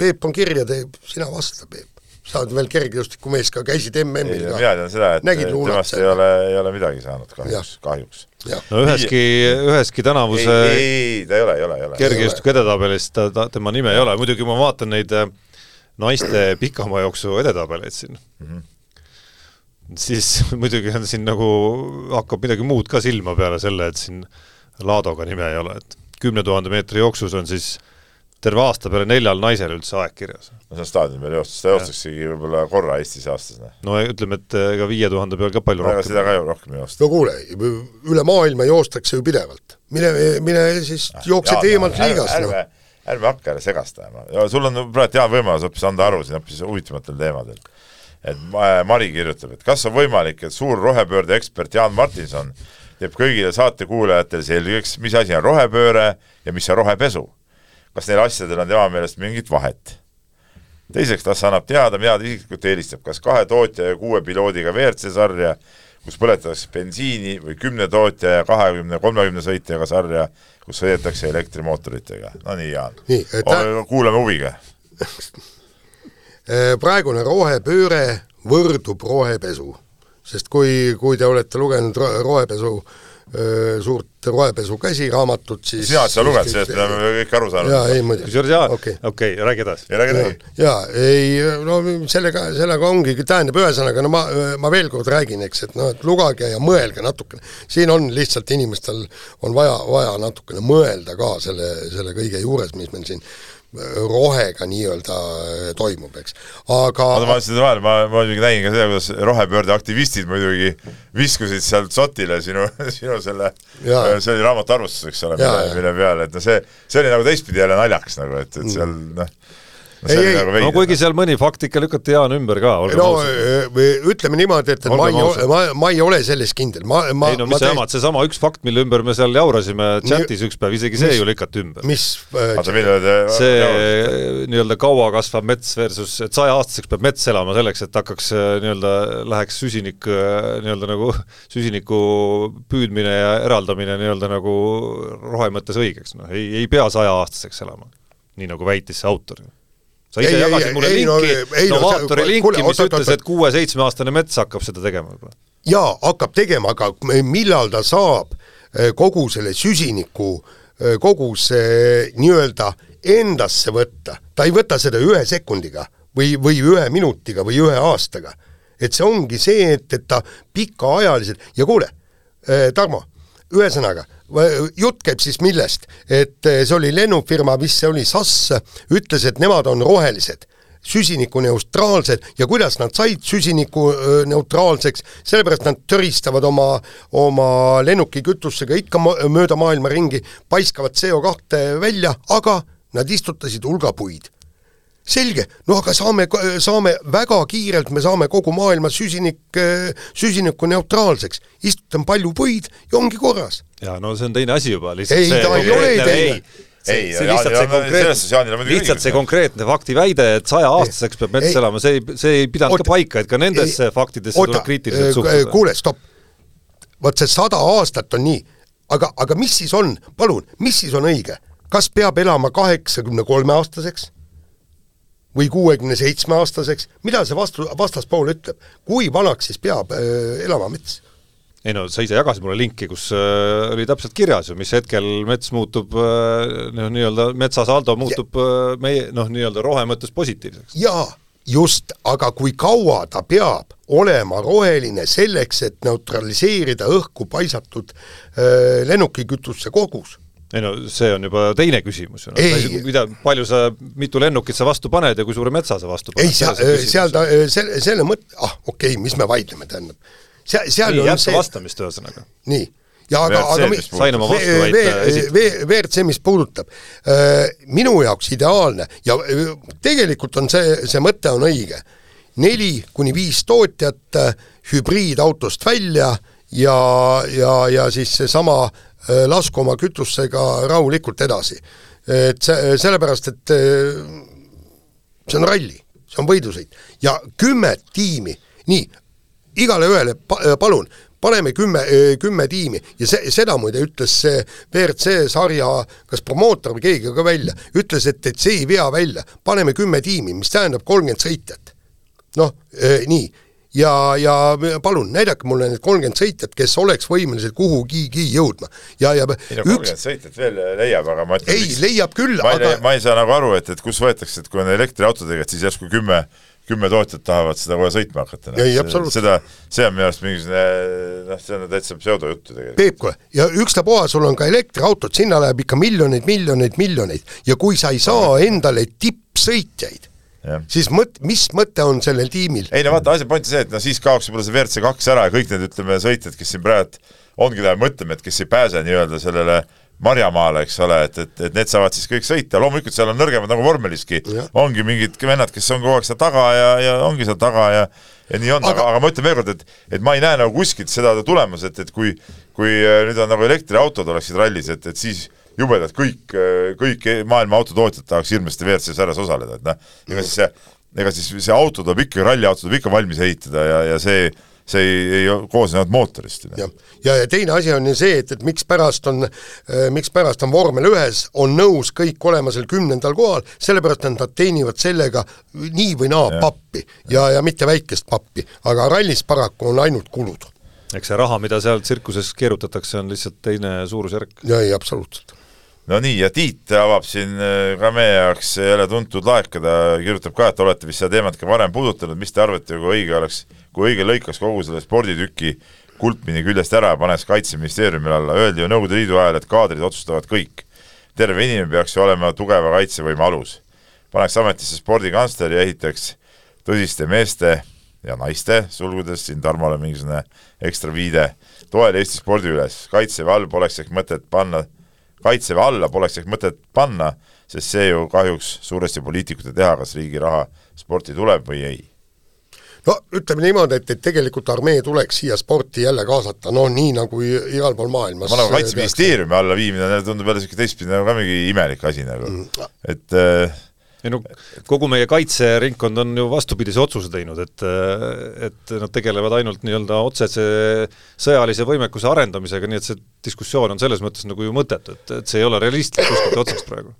Peep on kirja teeb, sina vasta, Peep. sa oled veel kergejõustikumees ka, käisid MM-il ka. mina tean seda, et Nägid temast ei ole, ei ole midagi saanud kahjuks, kahjuks. no üheski, üheski tänavuse ei, ei, ei, ta ei ole, ei ole, ei ole. kergejõustiku edetabelis ta, ta, tema nime ei ole, muidugi ma vaatan neid äh, naiste pikamajooksu edetabeleid siin mm, -hmm. siis muidugi on siin nagu, hakkab midagi muud ka silma peale selle, et siin Laadoga nime ei ole, et kümne tuhande meetri jooksus on siis terve aasta peale neljal naisel üldse aeg kirjas. no see on staadioni peal joostus, seda joostaksegi võib-olla korra Eestis aastas. Noh. no ütleme, et ega viie tuhande peal ka palju no, rohkem. seda ka ju rohkem ei joosta. no kuule, üle maailma joostakse ju pidevalt. mine, mine siis ah, jookse teemalt liigas. ärme, ärme hakka jälle segast ajama. sul on praegu hea võimalus hoopis anda aru siin hoopis huvitavatel teemadel. et Mari kirjutab, et kas on võimalik, et suur rohepöörde ekspert Jaan Martinson teeb kõigile saatekuulajatele selgeks, mis asi on rohepööre ja mis on rohepesu. kas neil asjadel on tema meelest mingit vahet? teiseks, kas annab teada, mida ta isiklikult eelistab, kas kahe tootja ja kuue piloodiga WRC sarja, kus põletatakse bensiini või kümne tootja ja kahekümne, kolmekümne sõitjaga sarja, kus sõidetakse elektrimootoritega. no nii, Jaan. Ta... kuulame huviga praegune rohepööre võrdub rohepesu sest kui, kui te olete lugenud rohepesu suurt rohepesu käsiraamatut, siis sina oled seda lugenud, sellest me oleme kõik aru saanud. jaa, ei muidugi. kusjuures jaa, okei okay, okay, räägi edasi. räägi edasi. jaa, ei no sellega, sellega ongi, tähendab ühesõnaga, no ma, ma veel kord räägin, eks, et noh, et lugege ja mõelge natukene. siin on lihtsalt inimestel, on vaja, vaja natukene mõelda ka selle, selle kõige juures, mis meil siin rohega nii-öelda äh, toimub, eks. aga oota, ma ütlesin vahele, ma, ma muidugi nägin ka seda, kuidas rohepöörde aktivistid muidugi viskusid sealt sotile sinu, sinu selle, see oli raamatu arvustus, eks ole, mille, mille peale, et no see, see oli nagu teistpidi jälle naljakas nagu, et, et seal noh, ei, ei, no kuigi seal mõni fakt ikka lükati Jaan ümber ka, olgem no, ausad. ütleme niimoodi, et, et ma ei, ma, ma ei ole selles kindel, ma, ma ei no mis sa jamad, seesama üks fakt, mille ümber me seal jaurasime chatis üks päev, isegi see mis, ju lükati ümber. mis äh, see nii-öelda kaua kasvav mets versus, et sajaaastaseks peab mets elama selleks, et hakkaks äh, nii-öelda, läheks süsinik äh, nii-öelda nagu süsiniku püüdmine ja eraldamine nii-öelda nagu rohe mõttes õigeks, noh ei, ei pea sajaaastaseks elama. nii nagu väitis see autor sa ise ei, jagasid ei, mulle ei, linki no,, Novaatori no, linki, mis oot, ütles, et kuue-seitsmeaastane mets hakkab seda tegema juba. jaa, hakkab tegema, aga millal ta saab eh, kogu selle süsiniku, eh, kogu see nii-öelda endasse võtta, ta ei võta seda ühe sekundiga või, või ühe minutiga või ühe aastaga. et see ongi see, et, et ta pikaajaliselt ja kuule, eh, Tarmo, ühesõnaga jutt käib siis millest, et eh, see oli lennufirma, mis see oli, SAS, ütles, et nemad on rohelised süsinikuneutraalsed. Ja kuidas nad said süsinikuneutraalseks, sellepärast nad töristavad oma, oma lennukikütusega ikka mööda maailma ringi, paiskavad CO2 välja, aga nad istutasid hulga puid selge, no aga saame, saame väga kiirelt, me saame kogu maailma süsinik, süsinikuneutraalseks, istutame palju puid ja ongi korras. ja no see on teine asi juba, lihtsalt ei, ta ei ole teine. ei, see lihtsalt see konkreetne, lihtsalt see konkreetne faktiväide, et sajaaastaseks peab mets elama, see ei, see ei pidanud oota, ka paika, et ka nendesse ei, faktidesse oota, tuleb kriitiliselt suhtuda. kuule, stopp. vot see sada aastat on nii, aga, aga mis siis on, palun, mis siis on õige? kas peab elama kaheksakümne kolme aastaseks? Või kuuekümne seitsme aastaseks, mida see vastu, vastaspool ütleb, kui vanaks siis peab äh, elama mets? ei no sa ise jagasid mulle linki, kus äh, oli täpselt kirjas ju, mis hetkel mets muutub äh, noh, nii-öelda metsasaldo muutub ja. äh, meie noh, nii-öelda rohe mõttes positiivseks. jaa, just, aga kui kaua ta peab olema roheline selleks, et neutraliseerida õhku paisatud äh, lennukikütuse kogus ei no see on juba teine küsimus ju mida, palju sa, mitu lennukit sa vastu paned ja kui suure metsa sa vastu paned. ei, seal, seal ta, selle, selle mõtte, ah okei okay,, mis me vaidleme, tähendab. seal, seal nii, jätka see... vastamist ühesõnaga. nii, ja aga, aga mis sain oma vastuväite esitada. WRC, mis puudutab, minu jaoks ideaalne ja tegelikult on see, see mõte on õige, neli kuni viis tootjat äh, hübriidautost välja ja, ja, ja siis seesama Äh, lasku oma kütusega rahulikult edasi. et see, sellepärast, et äh, see on ralli, see on võidusõit. Ja kümme tiimi, nii, igale ühele pa, äh, palun, paneme kümme, kümme tiimi. Ja see, seda muide ütles see WRC sarja kas promootor või keegi ka välja, ütles, et, et see ei vea välja, paneme kümme tiimi, mis tähendab kolmkümmend sõitjat. noh, nii ja, ja palun, näidake mulle need kolmkümmend sõitjat, kes oleks võimelised kuhugigi jõudma. ja, ja ei no kolmkümmend sõitjat veel leiab, aga ma ütlen ei, leiab küll, aga ma ei saa nagu aru, et, et kus võetakse, et kui on elektriautodega, et siis järsku kümme kümme tootjat tahavad seda kohe sõitma hakata. absoluutselt. seda, see on minu arust mingisugune noh, see on täitsa pseudojuttu tegelikult. Peep, kuule, ja ükstapuha, sul on ka elektriautod, sinna läheb ikka miljoneid, miljoneid, miljoneid ja kui sa ei saa endale tippsõitjaid, siis mõt-, mis mõte on sellel tiimil? ei no vaata, asja point on see, et no siis kaoks võib-olla see WRC kaks ära ja kõik need, ütleme, sõitjad, kes siin praegu ongi mõtleme, et kes ei pääse nii-öelda sellele marjamaale, eks ole, et, et, et need saavad siis kõik sõita, loomulikult seal on nõrgemad nagu vormeliski, ongi mingid vennad, kes on kogu aeg seal taga ja, ja ongi seal taga ja ja nii on, aga, aga ma ütlen veel kord, et et ma ei näe nagu kuskilt seda tulemas, et, et kui kui äh, nüüd on nagu elektriautod oleksid rallis, et, et siis jubedalt kõik, kõik maailma autotootjad tahaks hirmsasti WRC sarjas osaleda, et noh, ega siis see, ega siis see auto tuleb ikka, ralliauto tuleb ikka valmis ehitada ja, ja see see ei, ei koosne ainult mootorist. jah, ja, ja teine asi on ju see, et, et mikspärast on äh,, mikspärast on vormel ühes, on nõus kõik olema seal kümnendal kohal, sellepärast et nad teenivad sellega nii või naa ja. pappi ja, ja mitte väikest pappi, aga rallis paraku on ainult kulud. eks see raha, mida seal tsirkuses keerutatakse, on lihtsalt teine suurusjärk. ei, absoluutselt no nii, ja Tiit avab siin äh, ka meie jaoks jälle tuntud laekada, kirjutab ka, et olete vist seda teemat ka varem puudutanud, mis te arvate, kui õige oleks, kui õige lõikaks kogu selle sporditüki kulpmini küljest ära ja paneks Kaitseministeeriumile alla, öeldi ju Nõukogude Liidu ajal, et kaadrid otsustavad kõik. terve inimene peaks ju olema tugeva kaitsevõime alus. paneks ametisse spordikantsleri ja ehitaks tõsiste meeste ja naiste, sulgudes siin Tarmole mingisugune ekstra viide, toel Eesti spordi üles, kaitseväe all poleks ehk mõtet panna kaitseväe alla poleks ehk mõtet panna, sest see ju kahjuks suuresti poliitikute teha, kas riigi raha sporti tuleb või ei no ütleme niimoodi, et, et tegelikult armee tuleks siia sporti jälle kaasata, no nii nagu igal pool maailmas. ma nagu Kaitseministeeriumi alla viimine tundub jälle niisugune teistpidi nagu ka mingi imelik asi nagu mm., et äh, ei no kogu meie kaitseringkond on ju vastupidise otsuse teinud, et et nad tegelevad ainult nii-öelda otsese sõjalise võimekuse arendamisega, nii et see diskussioon on selles mõttes nagu ju mõttetu, et, et see ei ole realistlik kuskilt otsast praegu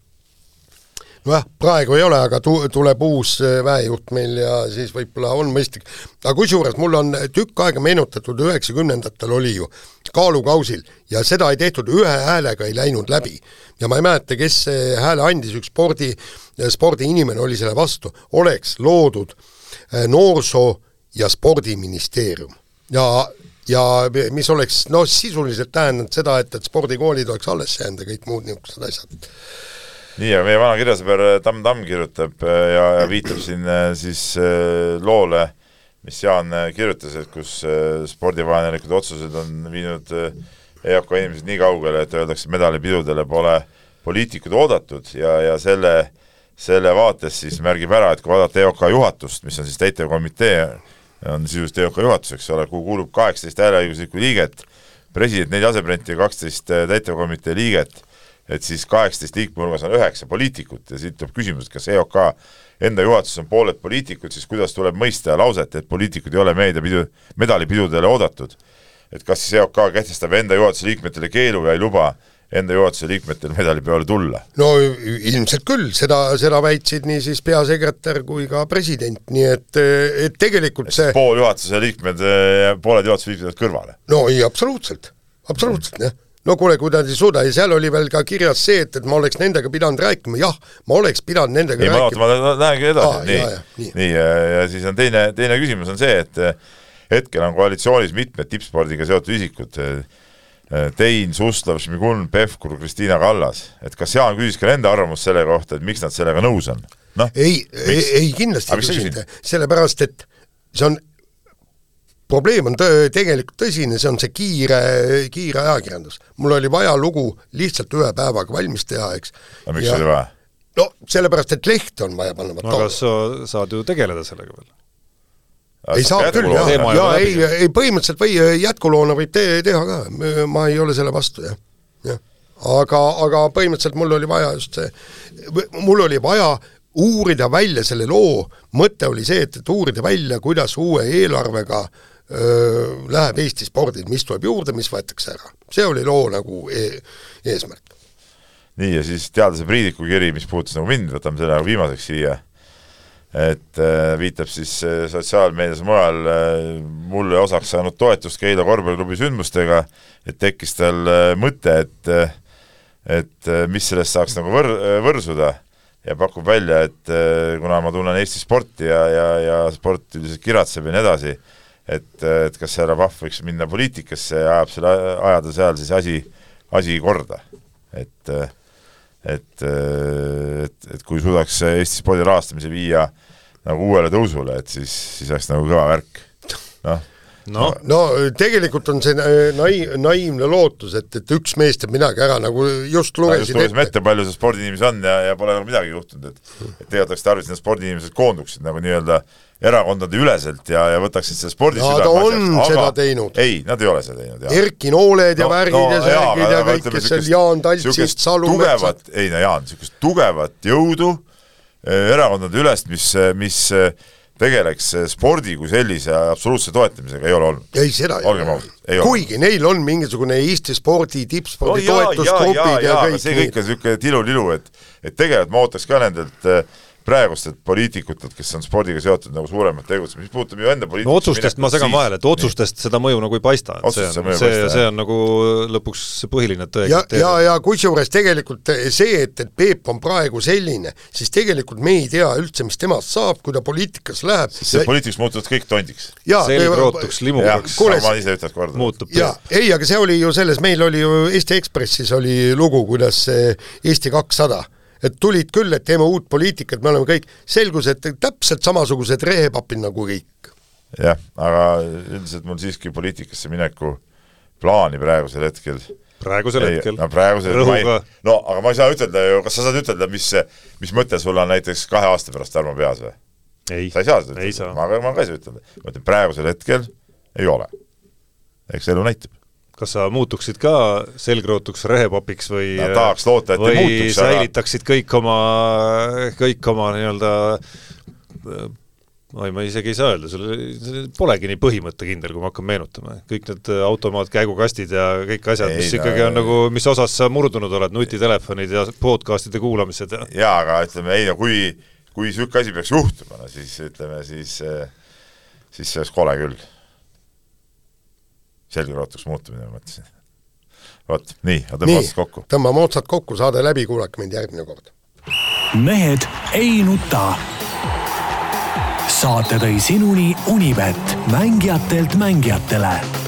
nojah, praegu ei ole, aga tu-, tuleb uus äh, väejuht meil ja siis võib-olla on mõistlik. aga kusjuures mul on tükk aega meenutatud, üheksakümnendatel oli ju kaalukausil ja seda ei tehtud, ühe häälega ei läinud läbi. ja ma ei mäleta, kes see hääle andis, üks spordi, spordiinimene oli selle vastu, oleks loodud äh, noorsoo- ja spordiministeerium. ja ja mis oleks noh, sisuliselt tähendanud seda, et, et spordikoolid oleks alles jäänud ja kõik muud niisugused asjad nii, ja meie vana kirjasõber Tamm Tamm kirjutab äh, ja, ja viitab siin äh, siis äh, loole, mis Jaan kirjutas, et kus spordivaenulikud otsused on viinud EOK inimesed nii kaugele, et öeldakse medalipidudele pole poliitikud oodatud ja, ja selle, selle vaates siis märgib ära, et kui vaadata EOK juhatust, mis on siis täitevkomitee, on sisuliselt EOK juhatus, eks ole, kuhu kuulub kaheksateist hääleõiguslikku liiget, president, neli asepresidenti ja kaksteist täitevkomitee liiget et siis kaheksateist liikme hulgas on üheksa poliitikut ja siit tuleb küsimus, et kas EOK enda juhatuses on pooled poliitikud, siis kuidas tuleb mõista lauset, et poliitikud ei ole meediapidu, medalipidudele oodatud. et kas siis EOK kehtestab enda juhatuse liikmetele keelu ja ei luba enda juhatuse liikmetel medalipeole tulla? no ilmselt küll, seda, seda väitsid nii siis peasekretär kui ka president, nii et, et tegelikult see pool juhatuse liikmed, pooled juhatuse liikmed jäävad kõrvale? no ei, absoluutselt, absoluutselt jah no kuule, kui nad ei suuda ja seal oli veel ka kirjas see, et, et ma oleks nendega pidanud rääkima, jah, ma oleks pidanud nendega ei, rääkima. ma, lähengi edasi. Nii, nii, nii ja, ja siis on teine, teine küsimus on see, et hetkel on koalitsioonis mitmed tippspordiga seotud isikud, Tein, Suslov, Šmigun, Pevkur, Kristiina Kallas, et kas Jaan küsis ka nende arvamust selle kohta, et miks nad sellega nõus on? noh, ei, ei, ei kindlasti ei küsinud, sellepärast et see on probleem on tõ-, tegelikult tõsine, see on see kiire, kiire ajakirjandus. mul oli vaja lugu lihtsalt ühe päevaga valmis teha, eks. aga miks ja, oli vaja? no sellepärast, et lehte on vaja panna. no aga sa saad ju tegeleda sellega veel. ei saa küll, jah, ja ei, ei põhimõtteliselt või jätkuloona võib te teha ka, ma ei ole selle vastu, jah, jah. aga, aga põhimõtteliselt mul oli vaja just see, mul oli vaja uurida välja selle loo, mõte oli see, et, et uurida välja, kuidas uue eelarvega äh, läheb Eesti spordil, mis tuleb juurde, mis võetakse ära. see oli loo nagu e eesmärk. nii, ja siis teadlase Priidiku kiri, mis puudutas nagu mind, võtame selle nagu viimaseks siia, et äh, viitab siis äh, sotsiaalmeedias mujal äh, mulle osaks saanud toetust Keila korvpalliklubi sündmustega, et tekkis tal äh, mõte, et äh, et äh, mis sellest saaks nagu võr-, võrsuda ja pakub välja, et äh, kuna ma tunnen Eesti sporti ja, ja, ja sport üldiselt kiratseb ja nii edasi, et, et kas härra Pahv võiks minna poliitikasse ja ajab selle, ajada seal siis asi, asi korda. et, et, et, et kui suudaks Eesti spordi rahastamise viia nagu uuele tõusule, et siis, siis oleks nagu kõva värk, noh no, no tegelikult on see nai-, naiivne lootus, et, et üks mees teeb midagi ära, nagu just lugesin no, ette, ette, palju see spordiinimesi on ja, ja pole nagu midagi juhtunud, et et tegelikult oleks tarvis, et need spordiinimesed koonduksid nagu nii-öelda erakondade üleselt ja, ja võtaksid selle spordi no, on asjaks, seda aga... teinud. ei, nad ei ole seda teinud. Erki Nooled ja no, värgid no, ja särgid ja, ja kõik, kes seal Jaan Taltsist, Salumetsad. ei no Jaan, niisugust tugevat jõudu eh, erakondade ülest, mis, mis eh, tegeleks spordi kui sellise absoluutse toetamisega, ei ole olnud. ei, seda ei ole. kuigi ole. neil on mingisugune Eesti spordi, tippspordi no, toetusgrupid ja, ja, ja, ja kõik. see kõik on niisugune tilulilu, et, et tegelikult ma ootaks ka nendelt äh, praegustelt poliitikutelt, kes on spordiga seotud nagu suuremat tegutsemist, mis puudutab ju enda poliitikast no otsustest ma segan vahele, et otsustest nii. seda mõju nagu ei paista, et Otsust see on, see, see, see on nagu lõpuks põhiline tõe ja, ja, ja kusjuures tegelikult see, et, et Peep on praegu selline, siis tegelikult me ei tea üldse, mis temast saab, kui ta poliitikas läheb. sest see poliitikas muutuvad kõik tondiks. selgrootuks limukaks. ma ise ütleks korda. muutub. ei, aga see oli ju selles, meil oli ju Eesti Ekspressis oli lugu, kuidas Eesti kakssada et tulid küll, et teeme uut poliitikat, me oleme kõik, selgus, et täpselt samasugused rehepapid nagu kõik. jah, aga üldiselt mul siiski poliitikasse mineku plaani praegusel hetkel praegusel ei, hetkel? no praegusel hetkel, no aga ma ei saa ütelda ju, kas sa saad ütelda, mis, mis mõte sul on näiteks kahe aasta pärast Tarmo peas või? sa ei saa seda ütelda, ma, ma ka ei saa ütelda. ma ütlen, praegusel hetkel ei ole. eks elu näitab kas sa muutuksid ka selgrootuks rehepapiks või no, tahaks loota, et ei muutuks, säilitaksid aga... kõik oma, kõik oma nii-öelda oi, ma isegi ei saa öelda, sul polegi nii põhimõttekindel, kui ma hakkan meenutama. kõik need automaat, käigukastid ja kõik asjad, mis no, ikkagi on nagu, mis osas sa murdunud oled, nutitelefonid ja podcast'ide kuulamised ja jaa, aga ütleme ei no kui, kui niisugune asi peaks juhtuma, no siis ütleme, siis siis see oleks kole küll selgrootuks muutumine, ma mõtlesin. vot, nii, aga tõmbame otsad kokku. tõmbame otsad kokku, saade läbi, kuulake mind järgmine kord. mehed ei nuta. saate tõi sinuni Unibet, mängijatelt mängijatele